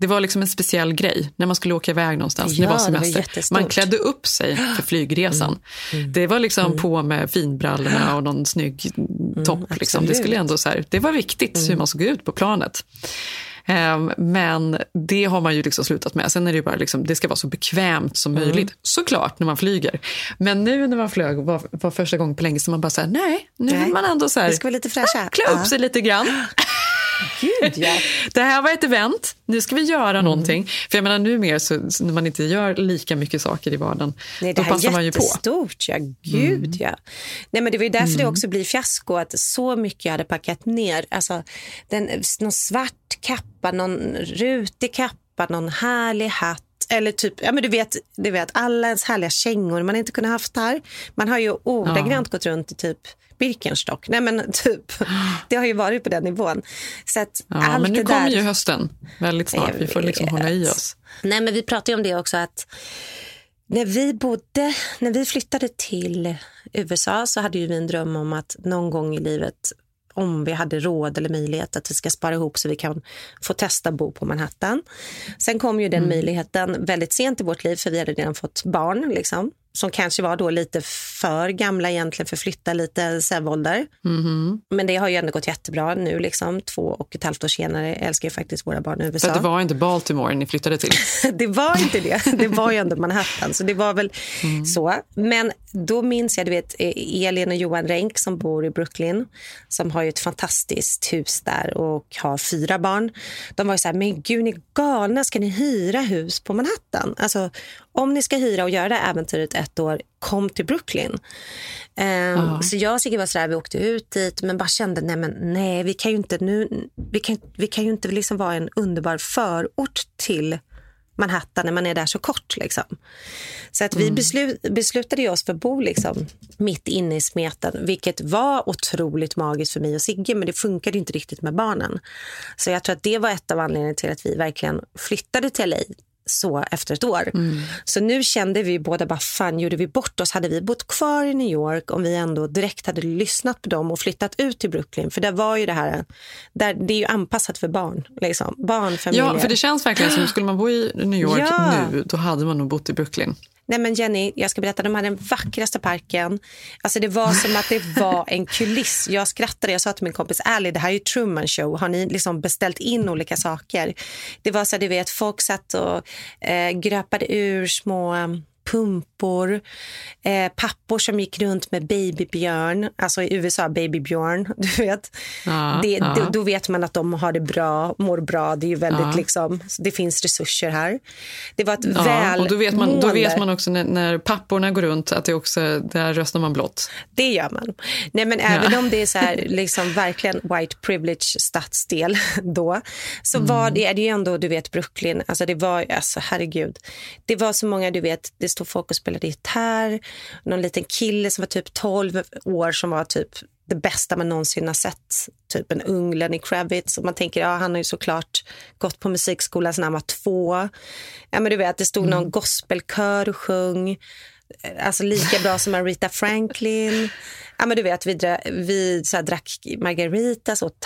Speaker 2: Det var liksom en speciell grej när man skulle åka iväg någonstans.
Speaker 1: Ja,
Speaker 2: det var
Speaker 1: det var
Speaker 2: semester. man klädde upp sig för flygresan.
Speaker 1: Mm.
Speaker 2: Det var liksom på med finbrallorna och någon snygg topp. liksom. Det, skulle ändå så här, det var viktigt
Speaker 1: Mm.
Speaker 2: hur man såg ut på planet. Ehm, men det har man ju liksom slutat med. Sen är det bara liksom, det ska vara så bekvämt som
Speaker 1: Mm.
Speaker 2: möjligt. Såklart när man flyger. Men nu när man flög var, var första gången på länge som man bara säger nej, nu
Speaker 1: Nej.
Speaker 2: vill man ändå så här,
Speaker 1: Det ska vara lite fräscha.
Speaker 2: klä upp sig lite grann.
Speaker 1: Gud, ja.
Speaker 2: Det här var ett event, nu ska vi göra
Speaker 1: Mm.
Speaker 2: någonting. För jag menar nu mer så, så när man inte gör lika mycket saker i vardagen,
Speaker 1: Nej, det
Speaker 2: då passar man ju på.
Speaker 1: jättestort. Ja, gud
Speaker 2: Mm.
Speaker 1: ja. Nej, men det var ju därför det
Speaker 2: Mm.
Speaker 1: också blir fiasko att så mycket jag hade packat ner. Alltså, den, någon svart kappa, någon rutig kappa, någon härlig hatt. Eller typ, ja men du vet, du vet alla ens härliga kängor man inte kunnat haft här. Man har ju ordagrant gått runt i typ Birkenstock. Nej men typ, det har ju varit på den nivån. Så att
Speaker 2: Ja,
Speaker 1: allt
Speaker 2: men nu kommer ju hösten väldigt snart. Vi får liksom hålla i oss.
Speaker 1: Nej, men vi pratade om det också att när vi bodde, när vi flyttade till USA så hade ju vi en dröm om att någon gång i livet om vi hade råd eller möjlighet att vi ska spara ihop så vi kan få testa bo på Manhattan. Sen kom ju den
Speaker 2: Mm.
Speaker 1: möjligheten väldigt sent i vårt liv för vi hade redan fått barn liksom, som kanske var då lite för gamla egentligen för att flytta lite sävålder.
Speaker 2: Mhm.
Speaker 1: Men det har ju ändå gått jättebra nu liksom, två och ett halvt år senare älskar jag faktiskt våra barn i USA.
Speaker 2: Så att det var inte Baltimore ni flyttade till?
Speaker 1: det var inte det. Det var ju ändå Manhattan. Så det var väl
Speaker 2: Mm.
Speaker 1: så. Men då minns jag, du vet, Elin och Johan Renck som bor i Brooklyn. Som har ju ett fantastiskt hus där och har fyra barn. De var ju så här, men gud ni är galna, ska ni hyra hus på Manhattan? Alltså, om ni ska hyra och göra det äventyret ett år, kom till Brooklyn. Ehm,
Speaker 2: Ja.
Speaker 1: Så jag och Sigge var så där, vi åkte ut dit men bara kände, nej men nej, vi kan ju inte nu, vi kan, vi kan ju inte liksom vara en underbar förort till Manhattan när man är där så kort. Liksom. Så att vi beslut, beslutade oss för att bo liksom, mitt inne i smeten, vilket var otroligt magiskt för mig och Sigge, men det funkade inte riktigt med barnen. Så jag tror att det var ett av anledningarna till att vi verkligen flyttade till LA så efter ett år. Så nu kände vi båda bara, fan gjorde vi bort oss? Hade vi bott kvar i New York om vi ändå direkt hade lyssnat på dem och flyttat ut till Brooklyn? För där var ju det här, där, det är ju anpassat för barn, liksom. barnfamiljer.
Speaker 2: Ja, för det känns verkligen som skulle man bo i New York
Speaker 1: Ja.
Speaker 2: nu, då hade man nog bott i Brooklyn.
Speaker 1: Nej men Jenny, jag ska berätta, de hade den vackraste parken. Alltså det var som att det var en kuliss. Jag skrattade, jag sa till min kompis Ali, det här är ju Truman show. Har ni liksom beställt in olika saker? Det var så att du vet, folk satt och eh, gröpade ur små pumpor, eh, pappor som gick runt med babybjörn, alltså i USA babybjörn, du vet.
Speaker 2: Ja,
Speaker 1: det,
Speaker 2: ja.
Speaker 1: Då, då vet man att de har det bra, mår bra, det är ju väldigt
Speaker 2: Ja.
Speaker 1: liksom, det finns resurser här. Det var ett
Speaker 2: Ja,
Speaker 1: väl
Speaker 2: och då vet, man, då vet man också när, när papporna går runt att det också, där röstar man blått.
Speaker 1: Det gör man. Nej, men även om det är så här, liksom verkligen white privilege stadsdel då, så var det, är det ju ändå, du vet, Brooklyn. Alltså det var, alltså herregud. Det var så många, du vet, det stod folk och spelade gitarr. Någon liten kille som var typ 12 år som var typ det bästa man någonsin har sett. Typ en ung Lenny Kravitz. Och man tänker, ja han har ju såklart gått på musikskolan sedan han var två. Ja men du vet, det stod någon gospelkör och sjöng. Alltså lika bra som Aretha Franklin. Ja, men du vet, vi, vi så här, drack margaritas och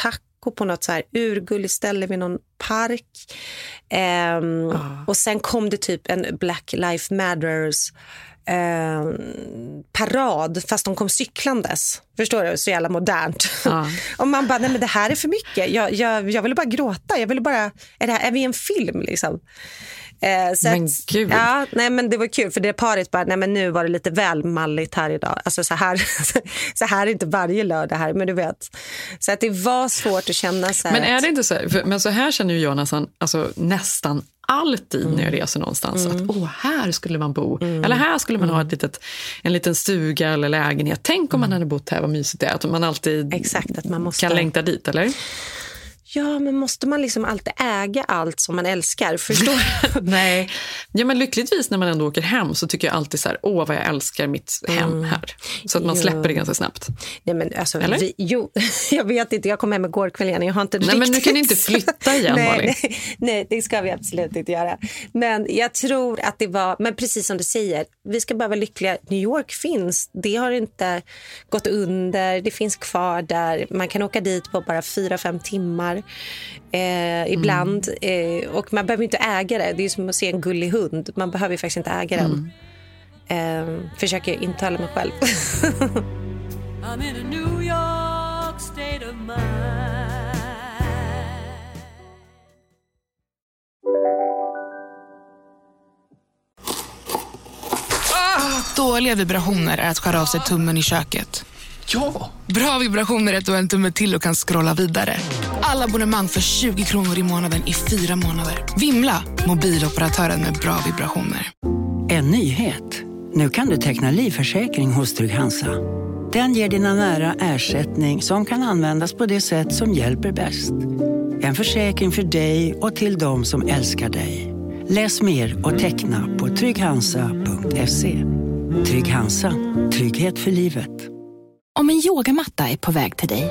Speaker 1: taco på något så här urgulligt ställe vid någon park. Ehm, Och sen kom det typ en Black Lives Matters ehm, parad, fast de kom cyklandes. Förstår du? Så jävla modernt. och man bara, nej men det här är för mycket. Jag, jag, jag ville bara gråta. Jag ville bara, är, det här, är vi i en film liksom? Eh, så
Speaker 2: Men
Speaker 1: att,
Speaker 2: gud.
Speaker 1: Ja, nej, men det var kul för det paret bara, nej men nu var det lite väl malligt här idag. Alltså så här, så här är inte varje lördag här, men du vet. Så att det var svårt att känna så här.
Speaker 2: Men är det inte så här, för, men så här känner ju jag nästan, alltså, nästan alltid när jag reser någonstans. Att åh, här skulle man bo. Eller här skulle man ha ett litet, en liten stuga eller lägenhet. Tänk om man hade bott här, vad mysigt det är. Att man alltid
Speaker 1: Exakt, att man måste...
Speaker 2: kan längta dit, eller?
Speaker 1: Ja, men måste man liksom alltid äga allt som man älskar? Förstår?
Speaker 2: Nej. Ja, men lyckligtvis när man ändå åker hem så tycker jag alltid så här, åh vad jag älskar mitt hem här. Så att man
Speaker 1: Jo.
Speaker 2: släpper det ganska snabbt.
Speaker 1: Nej, men alltså,
Speaker 2: Eller?
Speaker 1: Vi, jo, jag vet inte. Jag kom hem igår kväll igen. Jag har inte
Speaker 2: Nej, men
Speaker 1: riktigt...
Speaker 2: nu kan ni inte flytta igen,
Speaker 1: nej,
Speaker 2: Malin.
Speaker 1: nej, nej, det ska vi absolut inte göra. Men jag tror att det var, men precis som du säger, vi ska bara vara lyckliga. New York finns. Det har inte gått under. Det finns kvar där. Man kan åka dit på bara fyra, fem timmar eh, ibland. Eh, och man behöver inte äga det. Det är som att se en gullig hund. Man behöver ju faktiskt inte äga den. Eh, försöker intala mig själv.
Speaker 4: I'm in a New York state of mind.
Speaker 5: Dåliga vibrationer är att skära av sig tummen i köket.
Speaker 6: Ja!
Speaker 5: Bra vibrationer är att du har en tumme till och kan scrolla vidare. Alla abonnemang för 20 kronor i månaden i fyra månader. Vimla! Mobiloperatören med bra vibrationer.
Speaker 3: En nyhet. Nu kan du teckna livförsäkring hos Trygg-Hansa. Den ger dina nära ersättning som kan användas på det sätt som hjälper bäst. En försäkring för dig och till de som älskar dig. Läs mer och teckna på trygghansa.se. Trygg Hansa. Trygghet för livet.
Speaker 7: Om en yogamatta är på väg till dig,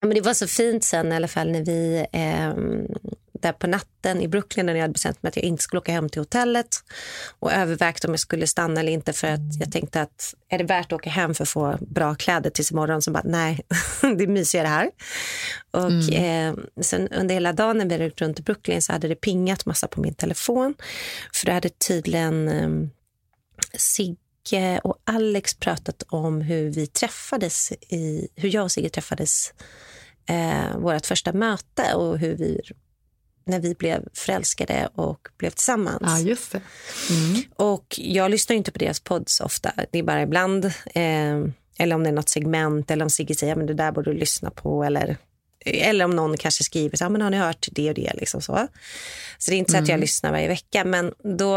Speaker 1: Ja, men det var så fint sen i alla fall när vi eh, där på natten i Brooklyn när jag hade bestämt mig att jag inte skulle åka hem till hotellet och övervägt om jag skulle stanna eller inte för att jag tänkte att är det värt att åka hem för att få bra kläder tills imorgon? Så bara nej, det är mysigare här. Och eh, sen under hela dagen när vi rört runt i Brooklyn så hade det pingat massa på min telefon. För då hade tydligen eh, Sigge och Alex pratat om hur vi träffades i, hur jag och Sigge träffades eh, vårt första möte och hur vi när vi blev förälskade och blev tillsammans.
Speaker 2: Ja, just det.
Speaker 1: Och jag lyssnar inte på deras podd så ofta. Det är bara ibland. Eh, eller om det är något segment eller om Sigge säger men det där borde du lyssna på. Eller, eller om någon kanske skriver så här, men har ni hört det och det. Liksom så. så det är inte så att jag
Speaker 2: Mm.
Speaker 1: lyssnar varje vecka. Men då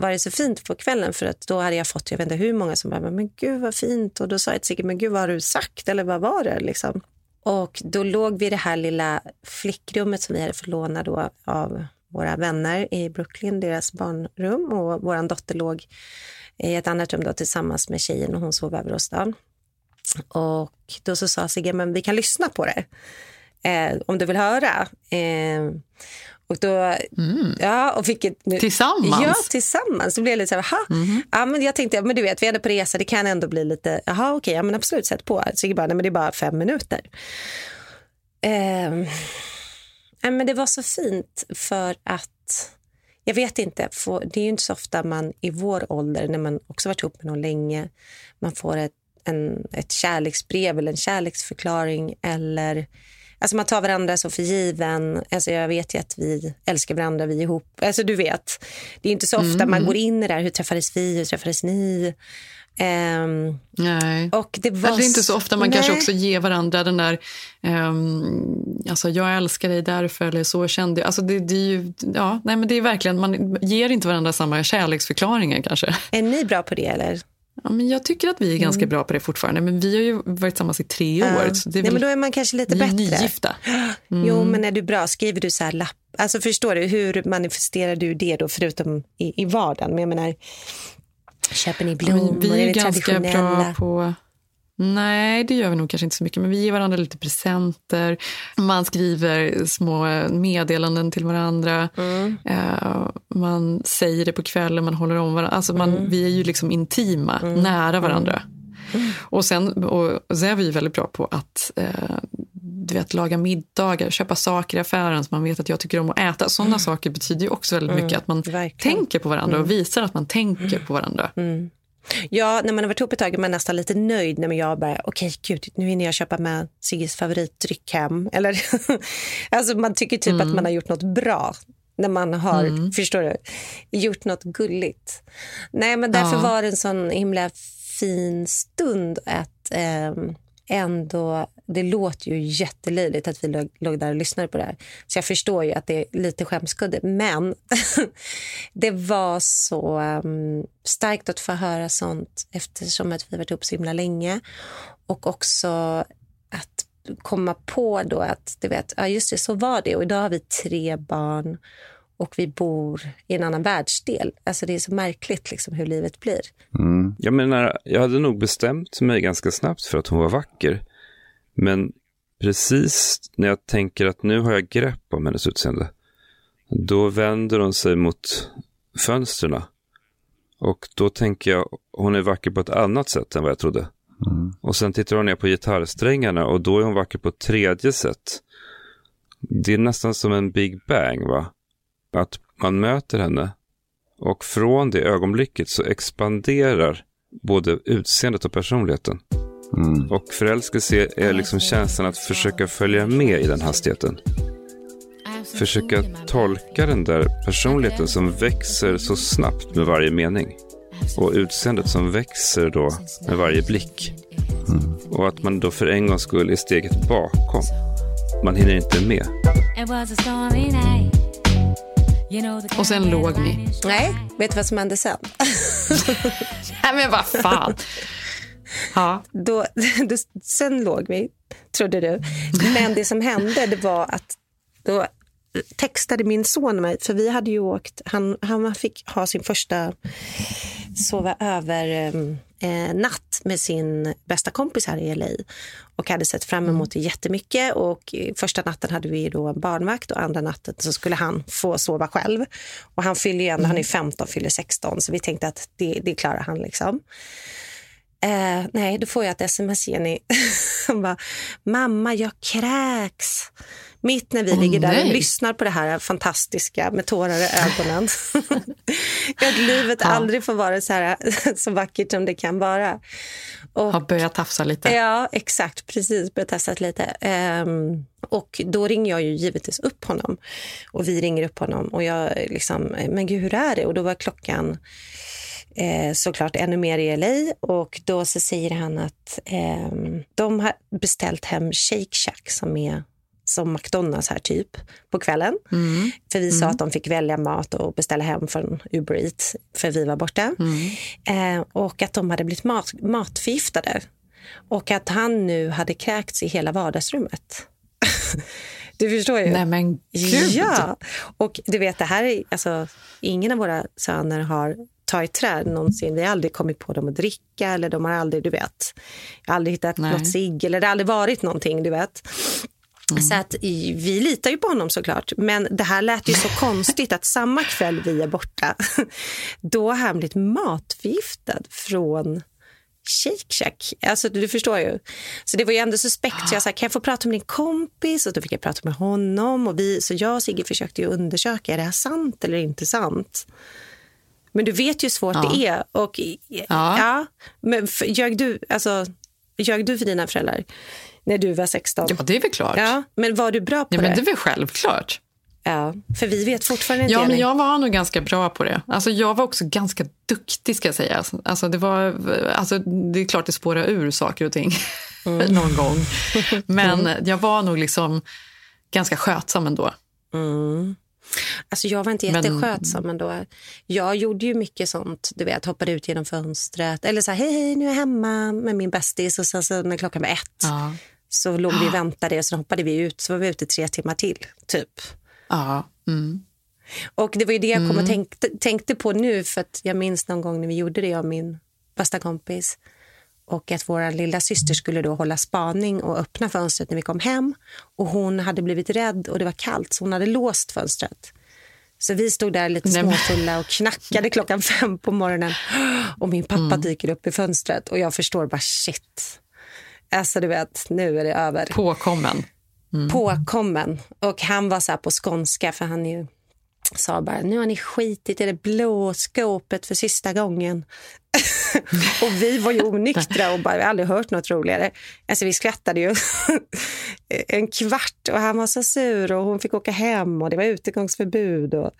Speaker 1: var det så fint på kvällen för att då hade jag fått, jag vet inte hur många som bara, men gud vad fint. Och då sa jag till Sigge, men gud vad har du sagt? Eller vad var det? Liksom. Och då låg vi i det här lilla flickrummet som vi hade fått låna då av våra vänner i Brooklyn, deras barnrum. Och vår dotter låg i ett annat rum då, tillsammans med tjejen och hon sov över oss. Då. Och då så sa Sigge, men vi kan lyssna på det. Eh, om du vill höra. Eh, och då, ja, och fick ett,
Speaker 2: Tillsammans?
Speaker 1: Ja, tillsammans. Då blev jag lite så här, "Aha." Ja, men jag tänkte, men du vet, vi är ändå på resa, det kan ändå bli lite, jaha okej, ja men absolut, sätt på. Sigge bara, nej men det är bara fem minuter. Eh, nej, men det var så fint för att, jag vet inte, för det är ju inte så ofta man i vår ålder, när man också varit ihop med någon länge, man får ett, en, ett kärleksbrev eller en kärleksförklaring eller Alltså man tar varandra så för given. Alltså jag vet ju att vi älskar varandra, vi är ihop. Alltså du vet, det är inte så ofta
Speaker 2: Mm.
Speaker 1: man går in i det där. Hur träffades vi? Hur träffades ni? Ehm,
Speaker 2: Nej.
Speaker 1: och det var
Speaker 2: det är inte så ofta man kanske
Speaker 1: Nej.
Speaker 2: också ger varandra den där, ehm, alltså jag älskar dig därför eller så kände jag. Alltså det, det är ju, ja, nej men det är verkligen, man ger inte varandra samma kärleksförklaringar kanske.
Speaker 1: Är ni bra på det eller?
Speaker 2: Ja, men jag tycker att vi är ganska bra på det fortfarande, men vi har ju varit tillsammans i tre
Speaker 1: Ja.
Speaker 2: år. Så det är
Speaker 1: Nej, men då är man kanske lite bättre.
Speaker 2: nygifta.
Speaker 1: Jo, men är du bra? Skriver du så här lapp? Alltså förstår du, hur manifesterar du det då förutom i, i vardagen? Men jag menar, köper ni
Speaker 2: Ja,
Speaker 1: blommor?
Speaker 2: men vi är
Speaker 1: är
Speaker 2: ganska bra på... Nej, det gör vi nog kanske inte så mycket. Men vi ger varandra lite presenter. Man skriver små meddelanden till varandra.
Speaker 1: Mm.
Speaker 2: Eh, man säger det på kvällen, man håller om varandra. Alltså man,
Speaker 1: Mm.
Speaker 2: Vi är ju liksom intima, nära varandra. Och sen och, och så är vi väldigt bra på att eh, du vet, laga middagar, köpa saker i affären som man vet att jag tycker om att äta. Sådana saker betyder ju också väldigt
Speaker 1: Mm,
Speaker 2: mycket att man
Speaker 1: verkligen.
Speaker 2: tänker på varandra och
Speaker 1: Mm.
Speaker 2: visar att man tänker på varandra.
Speaker 1: Mm. Ja, när man har varit ihop ett tag är man nästan lite nöjd när jag bara, okej gud, nu hinner jag köpa med Sigges favoritdryck hem. Eller, alltså man tycker typ
Speaker 2: Mm.
Speaker 1: att man har gjort något bra när man har, förstår du, gjort något gulligt. Nej, men därför
Speaker 2: Ja.
Speaker 1: var det en sån himla fin stund att ehm, ändå, det låter ju jättelöjligt att vi låg, låg där och lyssnade på det här. Så jag förstår ju att det är lite skämskudde, men det var så um, starkt att få höra sånt eftersom att vi varit ihop så himla länge. Och också att komma på då att, du vet, ja just det, så var det. Och idag har vi tre barn och vi bor i en annan världsdel. Alltså det är så märkligt liksom hur livet blir.
Speaker 8: Mm. Jag menar, jag hade nog bestämt mig ganska snabbt för att hon var vacker. Men precis när jag tänker att nu har jag grepp om hennes utseende, då vänder hon sig mot fönstren. Och då tänker jag, hon är vacker på ett annat sätt än vad jag trodde. Och sen tittar hon ner på gitarrsträngarna och då är hon vacker på ett tredje sätt. Det är nästan som en Big Bang, va? Att man möter henne och från det ögonblicket så expanderar både utseendet och personligheten. Och förälskelse är liksom känslan att försöka följa med i den hastigheten. Försöka tolka den där personligheten som växer så snabbt med varje mening. Och utseendet som växer då med varje blick. Och att man då för en gångs skull är steget bakom. Man hinner inte med.
Speaker 2: Och sen låg ni.
Speaker 1: Nej, vet du vad som hände sen?
Speaker 2: Nej, men vad fan. Ja.
Speaker 1: Då, då, sen låg vi, trodde du. Men det som hände det var att då textade min son mig, för vi hade ju åkt, han, han fick ha sin första sova över ehm, eh, natt med sin bästa kompis här i LA och hade sett fram emot det jättemycket och första natten hade vi då en barnvakt och andra natten så skulle han få sova själv och han fyller ju ändå, han är 15, fyller 16 så vi tänkte att det, det klarar han liksom. Eh, nej, då får jag ett sms, Jenny. Han bara, mamma, jag kräks. Mitt när vi
Speaker 2: Åh,
Speaker 1: ligger där och lyssnar på det här fantastiska med tårar i ögonen. att livet
Speaker 2: Ja.
Speaker 1: aldrig får vara så, här, så vackert som det kan vara. Och,
Speaker 2: Har börjat tafsa lite.
Speaker 1: Ja, exakt. Precis, börjat testa lite. Ehm, och då ringer jag ju givetvis upp honom. Och vi ringer upp honom. Och jag liksom, men gud, hur är det? Och då var klockan eh, såklart ännu mer i LA. Och då så säger han att ehm, de har beställt hem Shake Shack som är som McDonalds här typ på kvällen.
Speaker 2: Mm.
Speaker 1: För vi sa att de fick välja mat och beställa hem från Uber Eats för vi var borta. Eh, och att de hade blivit mat, matförgiftade. Och att han nu hade kräkts i hela vardagsrummet. du förstår ju.
Speaker 2: Nej men gud.
Speaker 1: Ja, och du vet det här är, alltså, ingen av våra söner har tagit träd någonsin. Vi har aldrig kommit på dem att dricka eller de har aldrig, du vet, aldrig hittat
Speaker 2: Nej.
Speaker 1: något cigg eller det har aldrig varit någonting, du vet. Så att i- vi litar ju på honom såklart. Men det här lät ju så konstigt att samma kväll vi är borta, då har han blivit matförgiftad från Shake Shack. Alltså, du förstår ju. Så det var ju ändå suspekt. Så jag sa, kan jag få prata med din kompis? Och då fick jag prata med honom. Och vi, så jag och Sigge försökte ju undersöka, är det här sant eller inte sant? Men du vet ju hur svårt
Speaker 2: Ja.
Speaker 1: det är. Och, ja. men f- ljög, du, alltså, ljög du för dina föräldrar när du var 16?
Speaker 2: Ja, det är väl klart.
Speaker 1: Ja, men var du bra på
Speaker 2: Ja, men det
Speaker 1: det?
Speaker 2: är väl självklart.
Speaker 1: Ja, för vi vet fortfarande inte.
Speaker 2: Ja, men jag var nog ganska bra på det. Alltså, jag var också ganska duktig, ska jag säga. Alltså, det, var, alltså, det är klart det spårar ur saker och ting någon gång. Men jag var nog liksom ganska skötsam ändå.
Speaker 1: Mm. Alltså jag var inte
Speaker 2: Men-
Speaker 1: jätteskötsam ändå. Jag gjorde ju mycket sånt, du vet, hoppade ut genom fönstret. Eller så här, hej, hej, nu är jag hemma med min bästis. Och sen så när klockan var ett
Speaker 2: Ja.
Speaker 1: så låg vi och väntade och så hoppade vi ut. Så var vi ute tre timmar till, typ.
Speaker 2: Ja. Mm.
Speaker 1: Och det var ju det jag kom och
Speaker 2: Mm.
Speaker 1: tänkte, tänkte på nu för att jag minns någon gång när vi gjorde det, jag och min bästa kompis. Och att vår lilla syster skulle då hålla spaning och öppna fönstret när vi kom hem. Och Hon hade blivit rädd och det var kallt, så hon hade låst fönstret. Så vi stod där lite småfulla och knackade klockan fem på morgonen. Och min pappa
Speaker 2: Mm.
Speaker 1: dyker upp i fönstret och jag förstår bara shit. Alltså du vet, nu är det över.
Speaker 2: Påkommen. Mm.
Speaker 1: Påkommen. Och han var så här på skånska för han ju sa bara nu har ni skitit i det blå skåpet för sista gången. och vi var ju onyktra och bara, vi har aldrig hört något roligare. Alltså vi skrattade ju en kvart och han var så sur och hon fick åka hem och det var utegångsförbud. Och...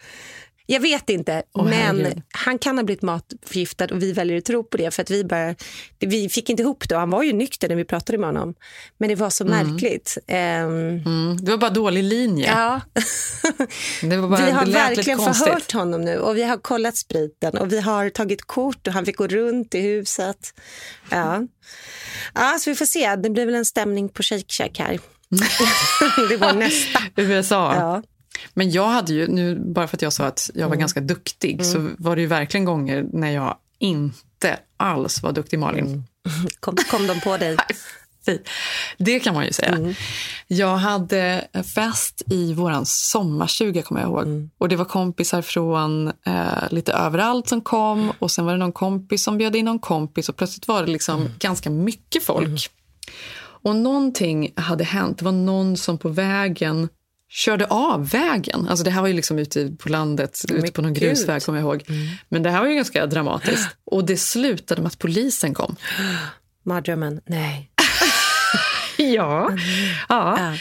Speaker 1: Jag vet inte,
Speaker 2: Åh,
Speaker 1: men
Speaker 2: herregud.
Speaker 1: han kan ha blivit matförgiftad och vi väljer att tro på det för att vi bara, vi fick inte ihop det och han var ju nykter när vi pratade med honom. Men det var så
Speaker 2: Mm.
Speaker 1: märkligt. Ehm,
Speaker 2: Mm, det var bara dålig linje.
Speaker 1: Ja.
Speaker 2: Det var bara,
Speaker 1: vi har verkligen förhört honom nu och vi har kollat spriten och vi har tagit kort och han fick gå runt i huset. Ja, ja så vi får se. Det blir väl en stämning på Shake Shack här. det var nästa.
Speaker 2: USA.
Speaker 1: Ja.
Speaker 2: Men jag hade ju, nu bara för att jag sa att jag var
Speaker 1: Mm.
Speaker 2: ganska duktig,
Speaker 1: Mm.
Speaker 2: så var det ju verkligen gånger när jag inte alls var duktig Malin.
Speaker 1: Mm. Kom, kom de på dig?
Speaker 2: Det kan man ju säga.
Speaker 1: Mm.
Speaker 2: Jag hade fest i vår sommarstuga kommer jag ihåg.
Speaker 1: Mm.
Speaker 2: Och Det var kompisar från eh, lite överallt som kom och sen var det någon kompis som bjöd in någon kompis och plötsligt var det liksom
Speaker 1: Mm.
Speaker 2: ganska mycket folk. Och någonting hade hänt. Det var någon som på vägen körde av vägen. Alltså det här var ju liksom ute på landet, ute på någon
Speaker 1: gud.
Speaker 2: grusväg kommer jag ihåg. Men det här var ju ganska dramatiskt. Och det slutade med att polisen kom.
Speaker 1: Mardrömmen? Nej.
Speaker 2: Ja. ja.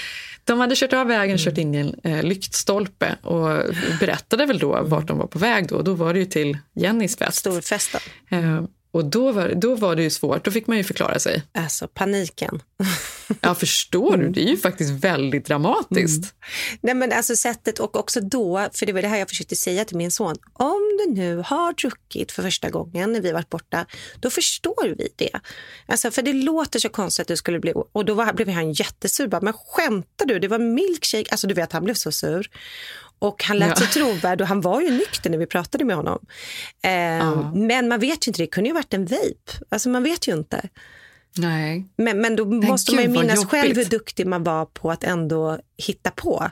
Speaker 2: De hade kört av vägen, kört in i en eh, lyktstolpe och berättade väl då vart de var på väg. Då, då var det ju till Jennys fest.
Speaker 1: Storfesten.
Speaker 2: Eh, och då var, då var det ju svårt. Då fick man ju förklara sig.
Speaker 1: Alltså paniken.
Speaker 2: Ja, förstår du? Det är ju faktiskt väldigt dramatiskt.
Speaker 1: Nej, men alltså sättet och också då, för det var det här jag försökte säga till min son. Om du nu har druckit för första gången när vi varit borta, då förstår vi det. Alltså, för det låter så konstigt att du skulle bli... Och då var, blev han jättesur. Bara, men skämtar du? Det var milkshake. Alltså du vet, han blev så sur. Och han lät
Speaker 2: Ja.
Speaker 1: så trovärdig och han var ju nykter när vi pratade med honom. Eh, Men man vet ju inte, det kunde ju varit en vape. Alltså man vet ju inte.
Speaker 2: Nej.
Speaker 1: Men, men då måste
Speaker 2: gud,
Speaker 1: man ju minnas själv hur duktig man var på att ändå hitta på.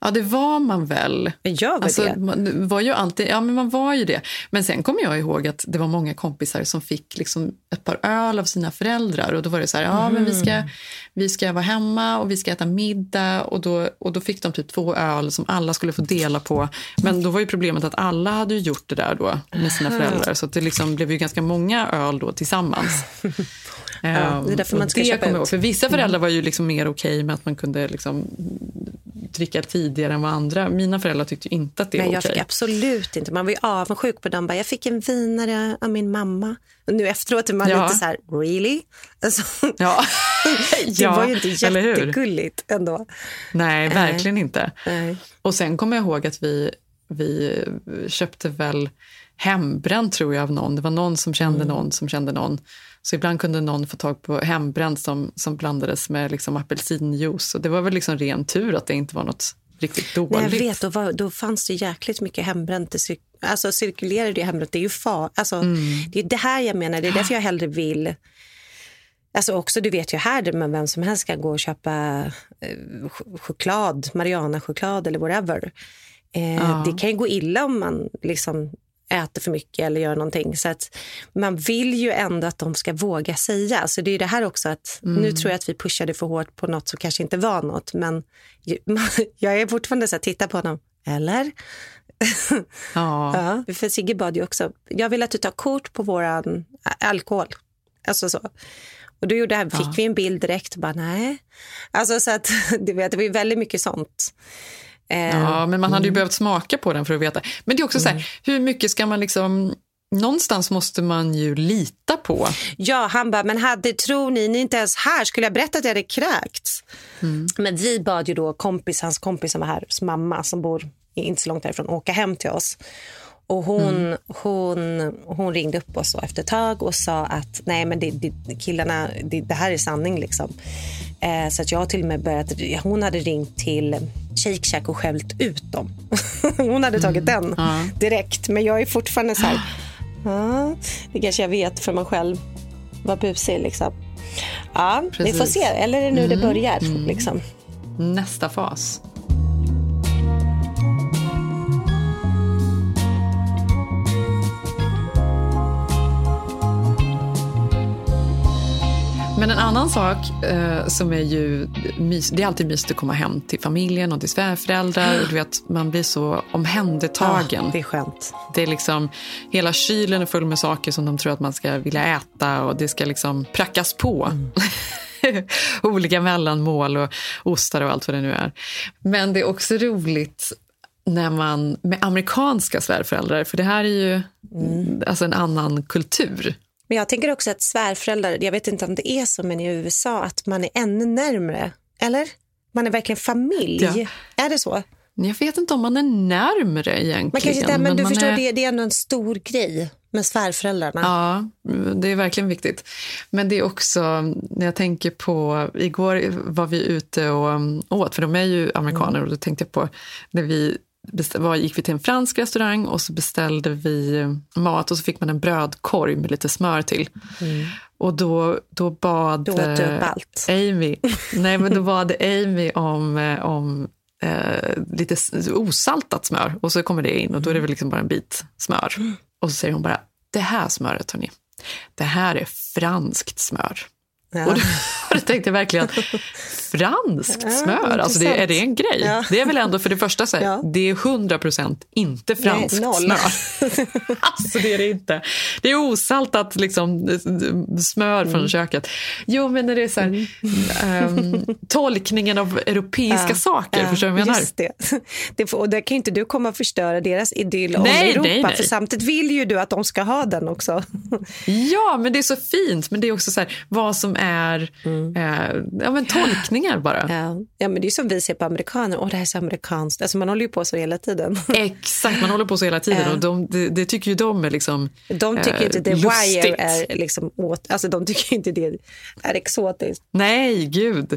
Speaker 2: Ja, det var man väl.
Speaker 1: Jag var
Speaker 2: alltså,
Speaker 1: det.
Speaker 2: Man var ju alltid, ja, men man var ju det. Men sen kommer jag ihåg att det var många kompisar som fick liksom ett par öl av sina föräldrar. Och Då var det så här, ja, men vi, ska,
Speaker 1: Mm.
Speaker 2: vi ska vara hemma och vi ska äta middag. Och då, och då fick de typ två öl som alla skulle få dela på. Men då var ju problemet att alla hade gjort det där då med sina föräldrar. Så det liksom blev ju ganska många öl då tillsammans.
Speaker 1: Ja, det är därför man ska köpa
Speaker 2: kommer jag
Speaker 1: ut.
Speaker 2: För vissa föräldrar var ju liksom mer okej med att man kunde liksom dricka tidigare än vad andra. Mina föräldrar tyckte inte att det var
Speaker 1: jag
Speaker 2: okej.
Speaker 1: fick absolut inte. Man var ju avundsjuk på dem. Bara, jag fick en vinare av min mamma. Och nu efteråt är man
Speaker 2: Ja.
Speaker 1: lite så här, really? Alltså,
Speaker 2: Ja.
Speaker 1: det var ju inte jättegulligt ändå.
Speaker 2: Nej, verkligen inte.
Speaker 1: Nej.
Speaker 2: Och sen kommer jag ihåg att vi, vi köpte väl hembränt tror jag av någon. Det var någon som kände
Speaker 1: Mm.
Speaker 2: någon som kände någon. Så ibland kunde någon få tag på hembränt som, som blandades med liksom apelsinjuice. Och det var väl liksom ren tur att det inte var något riktigt dåligt.
Speaker 1: Nej, jag vet, då, var, då fanns det jäkligt mycket hembränt. Alltså cirkulerade det hembränt. Det är ju far. Alltså,
Speaker 2: Mm.
Speaker 1: Det är det här jag menar. Det är därför jag hellre vill... Alltså också, du vet ju här man vem som helst kan gå och köpa eh, ch- choklad, Mariana-choklad eller whatever. Eh,
Speaker 2: Ja.
Speaker 1: Det kan ju gå illa om man liksom äter för mycket eller gör någonting. Så att man vill ju ändå att de ska våga säga. Så det är det här också att
Speaker 2: Mm.
Speaker 1: nu tror jag att vi pushade för hårt på något som kanske inte var något. Men jag är fortfarande så här, titta på honom. Eller?
Speaker 2: Ja.
Speaker 1: Ja, för Sigge bad ju också. Jag vill att du tar kort på våran alkohol. Alltså så. Och då gjorde han, fick
Speaker 2: Ja.
Speaker 1: vi en bild direkt och bara nej. Alltså så att du vet, det var ju väldigt mycket sånt. Eh,
Speaker 2: Ja, men man hade ju
Speaker 1: mm.
Speaker 2: behövt smaka på den för att veta. Men det är också så här, hur mycket ska man liksom... Någonstans måste man ju lita på.
Speaker 1: Ja, han bara, men hade, tror ni, ni är inte ens här, skulle jag berätta att jag hade kräkts? Men vi bad ju då kompis, hans kompis som var här, mamma som bor inte så långt härifrån, åka hem till oss. Och hon, hon, hon ringde upp oss efter ett tag och sa att nej men det, det, killarna, det, det här är sanning liksom. Eh, så att jag till och med börjat, hon hade ringt till Shake Shack och skällt ut dem. hon hade tagit den direkt. Men jag är fortfarande så här, ja, det kanske jag vet för mig själv. vara busig liksom. Ja, vi får se. Eller är det nu det
Speaker 2: Mm,
Speaker 1: börjar?
Speaker 2: mm.
Speaker 1: Liksom.
Speaker 2: Nästa fas. Men en annan sak eh, som är ju mys, det är alltid mysigt att komma hem till familjen och till svärföräldrar. Och du vet, man blir så omhändertagen.
Speaker 1: Ja, det är skönt.
Speaker 2: Det är liksom, hela kylen är full med saker som de tror att man ska vilja äta och det ska liksom prackas på. Olika mellanmål och ostar och allt vad det nu är. Men det är också roligt när man, med amerikanska svärföräldrar, för det här är ju alltså en annan kultur.
Speaker 1: Men jag tänker också att svärföräldrar, jag vet inte om det är så, men i USA att man är ännu närmre. Eller? Man är verkligen familj.
Speaker 2: Ja.
Speaker 1: Är det så?
Speaker 2: Jag vet inte om man är närmre egentligen.
Speaker 1: Man kanske inte, men, du
Speaker 2: man
Speaker 1: förstår,
Speaker 2: är...
Speaker 1: det, det är ändå en stor grej med svärföräldrarna.
Speaker 2: Ja, det är verkligen viktigt. Men det är också, när jag tänker på, igår var vi ute och åt, för de är ju amerikaner, och då tänkte jag på när vi var, gick vi till en fransk restaurang och så beställde vi mat och så fick man en brödkorg med lite smör till. Och då, då bad
Speaker 1: Då
Speaker 2: eh. Amy, nej men då bad Amy om, eh, om eh, lite osaltat smör och så kommer det in och då är det väl liksom bara en bit smör. Och så säger hon bara, det här smöret hörni, det här är franskt smör.
Speaker 1: Ja.
Speaker 2: Och, då, och då tänkte jag verkligen, franskt
Speaker 1: Ja,
Speaker 2: smör, alltså det, är det en grej?
Speaker 1: Ja.
Speaker 2: Det är väl ändå för det första, så här, det är 100% inte franskt
Speaker 1: noll.
Speaker 2: smör. alltså det är det inte. Det är osaltat liksom, smör från
Speaker 1: Mm.
Speaker 2: köket. Jo, men när det är så här, ehm, tolkningen av europeiska
Speaker 1: Ja,
Speaker 2: saker,
Speaker 1: ja,
Speaker 2: förstår du vad jag menar?
Speaker 1: Just det. det och där kan ju inte du komma och förstöra deras idyll om
Speaker 2: Nej,
Speaker 1: Europa.
Speaker 2: nej, nej.
Speaker 1: För samtidigt vill ju du att de ska ha den också.
Speaker 2: Ja, men det är så fint. Men det är också så här, vad som är eh, ja, men tolkningar bara.
Speaker 1: Ja. ja, men det är som vi ser på amerikaner. Åh, det här är så amerikanskt. Alltså, man håller ju på så hela tiden.
Speaker 2: Exakt, man håller på så hela tiden.
Speaker 1: Ja.
Speaker 2: Och de, det, det tycker ju de är liksom
Speaker 1: De tycker
Speaker 2: eh,
Speaker 1: inte The
Speaker 2: lustigt.
Speaker 1: Wire är liksom åt, alltså de tycker inte det är exotiskt.
Speaker 2: Nej, gud.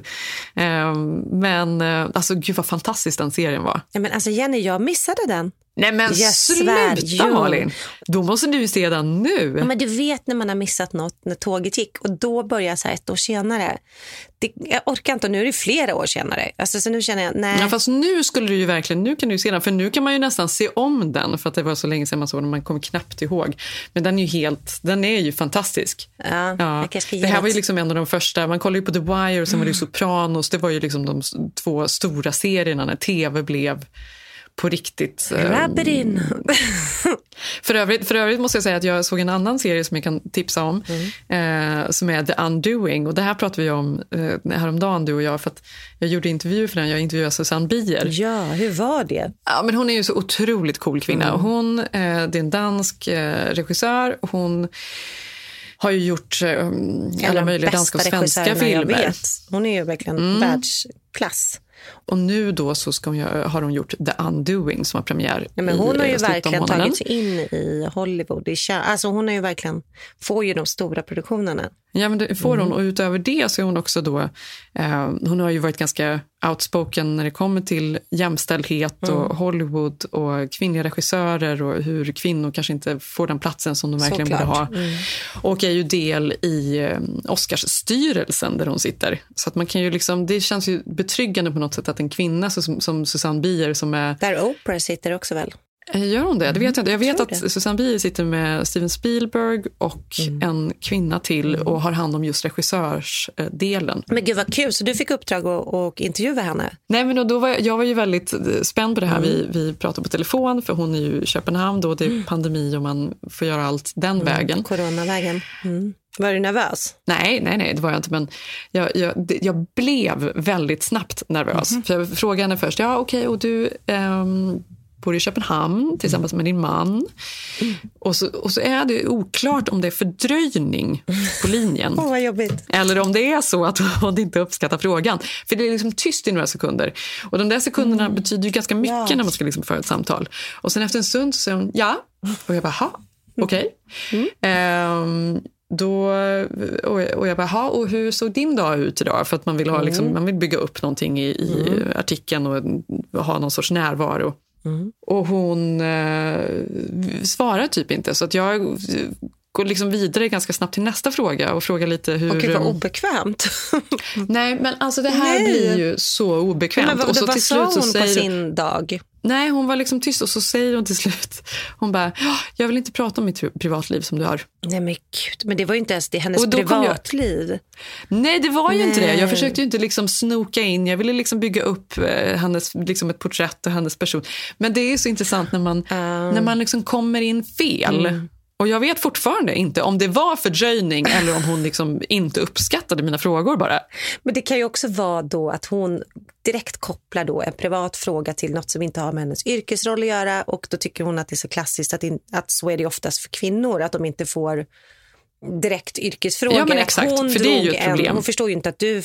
Speaker 2: Eh, men alltså, gud vad fantastisk den serien var.
Speaker 1: Ja, men alltså Jenny, jag missade den.
Speaker 2: Nej men
Speaker 1: Jag svär,
Speaker 2: sluta
Speaker 1: jo.
Speaker 2: Malin! Då måste du se den nu.
Speaker 1: Ja, men du vet när man har missat något när tåget gick och då börjar jag så här ett år senare. Det, jag orkar inte nu är det flera år senare. Alltså, så nu känner jag, nej.
Speaker 2: Ja, fast nu skulle du ju verkligen, nu kan du se den, för nu kan man ju nästan se om den för att det var så länge sedan man såg den, man kommer knappt ihåg. Men den är ju helt, den är ju fantastisk.
Speaker 1: Ja, ge
Speaker 2: Det här var ju liksom en av de första, man kollar ju på The Wire och sen var det ju Sopranos, det var ju liksom de två stora serierna när tv blev på riktigt. eh,
Speaker 1: Rub it in.
Speaker 2: För övrigt, för övrigt måste jag säga att jag såg en annan serie som jag kan tipsa om. Eh, som är The Undoing. Och det här pratade vi om eh, häromdagen du och jag. För jag gjorde intervju för den. Jag intervjuade Susanne Bier.
Speaker 1: Ja, hur var det?
Speaker 2: Ja, men hon är ju så otroligt cool kvinna.
Speaker 1: Mm.
Speaker 2: Hon, eh, det är en dansk eh, regissör. Hon har ju gjort eh,
Speaker 1: En
Speaker 2: alla möjliga danska och svenska filmer.
Speaker 1: Hon är ju verkligen
Speaker 2: Mm.
Speaker 1: världsklass.
Speaker 2: Och nu då så ska hon, har hon gjort The Undoing som har premiär
Speaker 1: Ja, men
Speaker 2: i,
Speaker 1: hon har ju verkligen tagit sig in i Hollywood. I, alltså hon har ju verkligen, får ju de stora produktionerna.
Speaker 2: Ja, men det får hon.
Speaker 1: Mm.
Speaker 2: Och utöver det så är hon också då... Eh, hon har ju varit ganska outspoken när det kommer till jämställdhet
Speaker 1: Mm.
Speaker 2: och Hollywood och kvinnliga regissörer och hur kvinnor kanske inte får den platsen som de verkligen borde ha.
Speaker 1: Mm.
Speaker 2: Och är ju del i eh, Oscarsstyrelsen där hon sitter. Så att man kan ju liksom, det känns ju betryggande på något sätt att en kvinna som, som Susanne Bier som är...
Speaker 1: Där Oprah sitter också väl?
Speaker 2: Eh, Gör hon det? Det vet jag inte. Jag vet
Speaker 1: tror
Speaker 2: att
Speaker 1: det.
Speaker 2: Susanne Bier sitter med Steven Spielberg och en kvinna till och har hand om just regissörsdelen.
Speaker 1: Men gud vad kul, så du fick uppdrag att, att intervjua henne?
Speaker 2: Nej, men då, var jag, jag var ju väldigt eh, spänd på det här. Vi, vi pratade på telefon, för hon är ju i Köpenhamn. Då det är pandemi och man får göra allt den vägen.
Speaker 1: Coronavägen. Mm. Var du nervös?
Speaker 2: Nej, nej, nej, det var jag inte. Men jag, jag, jag blev väldigt snabbt nervös. För jag frågade henne först, ja okej, och du ehm, bor i Köpenhamn tillsammans med din man. Och, så, och så är det oklart om det är fördröjning på linjen.
Speaker 1: Åh, vad jobbigt.
Speaker 2: Eller om det är så att hon inte uppskattar frågan. För det är liksom tyst i några sekunder. Och de där sekunderna betyder ju ganska mycket
Speaker 1: Ja.
Speaker 2: när man ska liksom föra ett samtal. Och sen efter en stund så säger hon ja. Och jag bara, ha, okej. Ehm, då, och jag, och jag bara, och hur såg din dag ut idag? För att man vill, ha, liksom,
Speaker 1: Mm.
Speaker 2: man vill bygga upp någonting i, i artikeln och ha någon sorts närvaro. Mm. Och hon eh, svarar typ inte. Så att jag gå liksom vidare ganska snabbt till nästa fråga och fråga lite hur...
Speaker 1: Och gud vad
Speaker 2: um,
Speaker 1: obekvämt.
Speaker 2: Nej, men alltså det här
Speaker 1: Nej.
Speaker 2: blir ju så obekvämt.
Speaker 1: Men vad,
Speaker 2: och så
Speaker 1: vad
Speaker 2: till
Speaker 1: sa
Speaker 2: slut så
Speaker 1: hon på
Speaker 2: säger
Speaker 1: sin dag?
Speaker 2: Nej, hon var liksom tyst och så säger hon till slut, hon bara, "Ja, jag vill inte prata om mitt pri- privatliv som du har.
Speaker 1: Nej men gud, men det var ju inte ens det, hennes
Speaker 2: Och kom jag-
Speaker 1: privatliv.
Speaker 2: Nej, det var ju inte det.
Speaker 1: Nej.
Speaker 2: Jag försökte ju inte liksom snoka in. Jag ville liksom bygga upp eh, hennes, liksom ett porträtt av hennes person. Men det är så intressant när man, när man liksom kommer in fel.
Speaker 1: Mm.
Speaker 2: Och jag vet fortfarande inte om det var fördröjning eller om hon liksom inte uppskattade mina frågor bara.
Speaker 1: Men det kan ju också vara då att hon direkt kopplar då en privat fråga till något som inte har med hennes yrkesroll att göra och då tycker hon att det är så klassiskt att, in, att så är det oftast för kvinnor, att de inte får direkt yrkesfrågor.
Speaker 2: Ja, men exakt,
Speaker 1: hon
Speaker 2: för det är ju ett problem.
Speaker 1: En, hon förstår ju inte att du,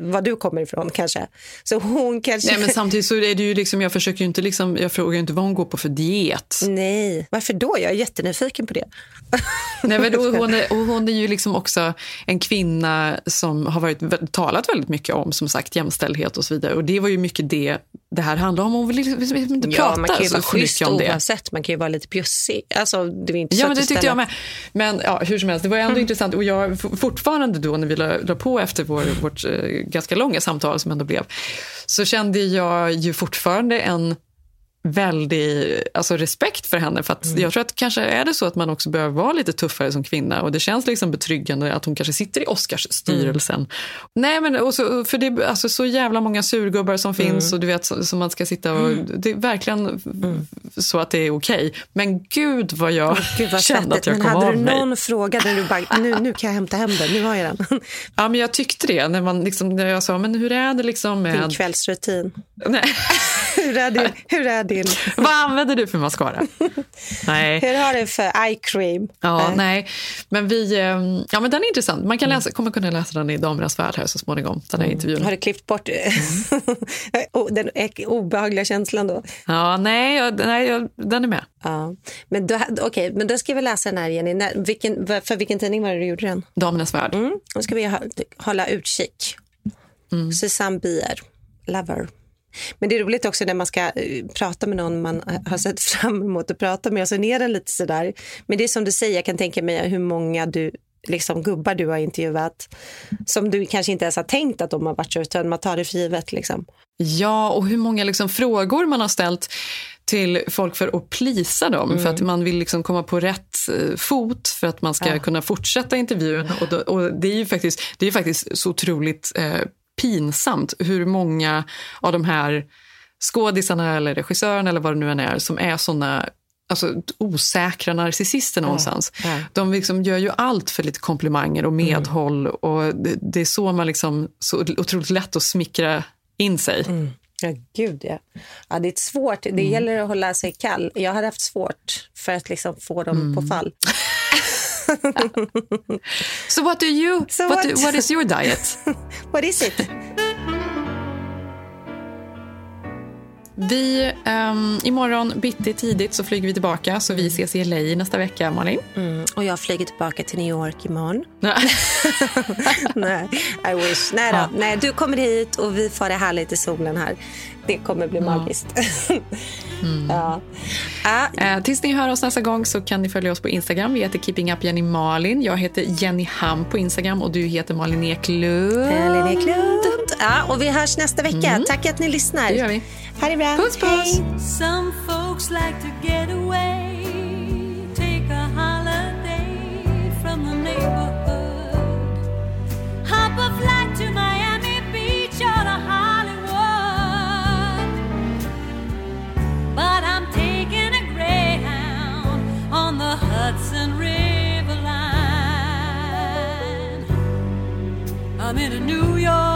Speaker 1: var du kommer ifrån kanske. Så hon kanske...
Speaker 2: Nej, men samtidigt så är det ju liksom, jag försöker inte liksom, jag frågar ju inte vad hon går på för diet.
Speaker 1: Nej, varför då? Jag är jättenyfiken på det.
Speaker 2: Nej, men då, hon, är, och hon är ju liksom också en kvinna som har varit, talat väldigt mycket om som sagt jämställdhet och så vidare. Och det var ju mycket det det här handlar om. Hon vill liksom inte
Speaker 1: Ja,
Speaker 2: prata
Speaker 1: man kan ju vara schysst
Speaker 2: mycket om det.
Speaker 1: oavsett. Man kan ju vara lite bjussig. Alltså, det är inte
Speaker 2: Ja, men det tyckte jag med. Men ja, hur som helst, det var ändå intressant. Och jag fortfarande då när vi la, la på efter vår, vårt eh, ganska långa samtal som ändå blev, så kände jag ju fortfarande en väldig alltså respekt för henne. För att
Speaker 1: Mm.
Speaker 2: Jag tror att kanske är det så att man också behöver vara lite tuffare som kvinna. Och det känns liksom betryggande att hon kanske sitter i Oscarsstyrelsen.
Speaker 1: Mm.
Speaker 2: Nej, men och så, för det är alltså så jävla många surgubbar som finns
Speaker 1: Mm.
Speaker 2: och du vet som man ska sitta och... Det är verkligen så att det är okej. Men gud vad jag
Speaker 1: Gud vad
Speaker 2: kände att jag
Speaker 1: Men
Speaker 2: kom
Speaker 1: hade
Speaker 2: av
Speaker 1: du
Speaker 2: mig.
Speaker 1: någon fråga där du bara, nu, nu kan jag hämta hem den, nu har jag den.
Speaker 2: Ja, men jag tyckte det när, man liksom, när jag sa, men hur är det liksom med...
Speaker 1: Din kvällsrutin.
Speaker 2: Nej.
Speaker 1: Hur, är din, hur är din...
Speaker 2: Vad använder du för mascara? Nej.
Speaker 1: Hur har du för eye cream?
Speaker 2: Ja,
Speaker 1: Nej.
Speaker 2: nej. Men vi, eh, ja, men den är intressant. Man kan läsa, kommer kunna läsa den i Damernas Värld här så småningom, den här intervjun.
Speaker 1: Har du klippt bort oh, den obehagliga känslan då?
Speaker 2: Ja, nej, jag, nej jag, den är med.
Speaker 1: Ja. Men, då, okay, men då ska vi läsa den här, Jenny. När, vilken, för vilken tidning var det du gjorde den?
Speaker 2: Damernas Värld.
Speaker 1: Mm. Då ska vi hålla utkik.
Speaker 2: Mm.
Speaker 1: Susanne Bier, Lover. Men det är roligt också när man ska eh, prata med någon man har sett fram emot att prata med och så ner den lite sådär. Men det är som du säger, jag kan tänka mig hur många du liksom gubbar du har intervjuat som du kanske inte ens har tänkt att de har varit så, utan man tar det för givet. Liksom.
Speaker 2: Ja, och hur många liksom frågor man har ställt till folk för att plisa dem.
Speaker 1: Mm.
Speaker 2: För att man vill liksom komma på rätt eh, fot för att man ska
Speaker 1: Ja.
Speaker 2: kunna fortsätta intervjun. Och, då, och det är ju faktiskt, det är faktiskt så otroligt eh, pinsamt hur många av de här skådisarna eller regissörerna eller vad det nu än är som är såna alltså, osäkra narcissister någonstans.
Speaker 1: Ja.
Speaker 2: De liksom gör ju allt för lite komplimanger och medhåll. Och det, det är så man liksom, så otroligt lätt att smickra in sig.
Speaker 1: Ja, gud ja. ja. Det är svårt, det gäller att hålla sig kall. Jag har haft svårt för att liksom få dem på fall.
Speaker 2: So what do you,
Speaker 1: So
Speaker 2: what,
Speaker 1: what-
Speaker 2: what is your diet?
Speaker 1: What is it?
Speaker 2: Vi, um, imorgon bitti tidigt så flyger vi tillbaka så vi ses i LA nästa vecka, Malin.
Speaker 1: Mm, och jag flyger tillbaka till New York imorgon. Nej, I wish. Nej, då.
Speaker 2: Ja.
Speaker 1: Nej, du kommer hit och vi får det härligt i solen här. Det kommer bli magiskt. ja.
Speaker 2: Eh, tills ni hör oss nästa gång så kan ni följa oss på Instagram. Vi heter Keeping Up Jenny Malin. Jag heter Jenny Ham på Instagram och du heter Malin Eklund.
Speaker 1: Linnea Eklund. Ja, och vi hörs nästa vecka. Tack att ni lyssnar.
Speaker 2: Det gör vi.
Speaker 1: Ha det bra.
Speaker 2: Puss, puss.
Speaker 1: Hej.
Speaker 4: Some folks like to get away, take a holiday from the neighborhood. Hop a flight to Miami Beach or to Hollywood. But I'm taking a Greyhound on the Hudson River line. I'm in a New York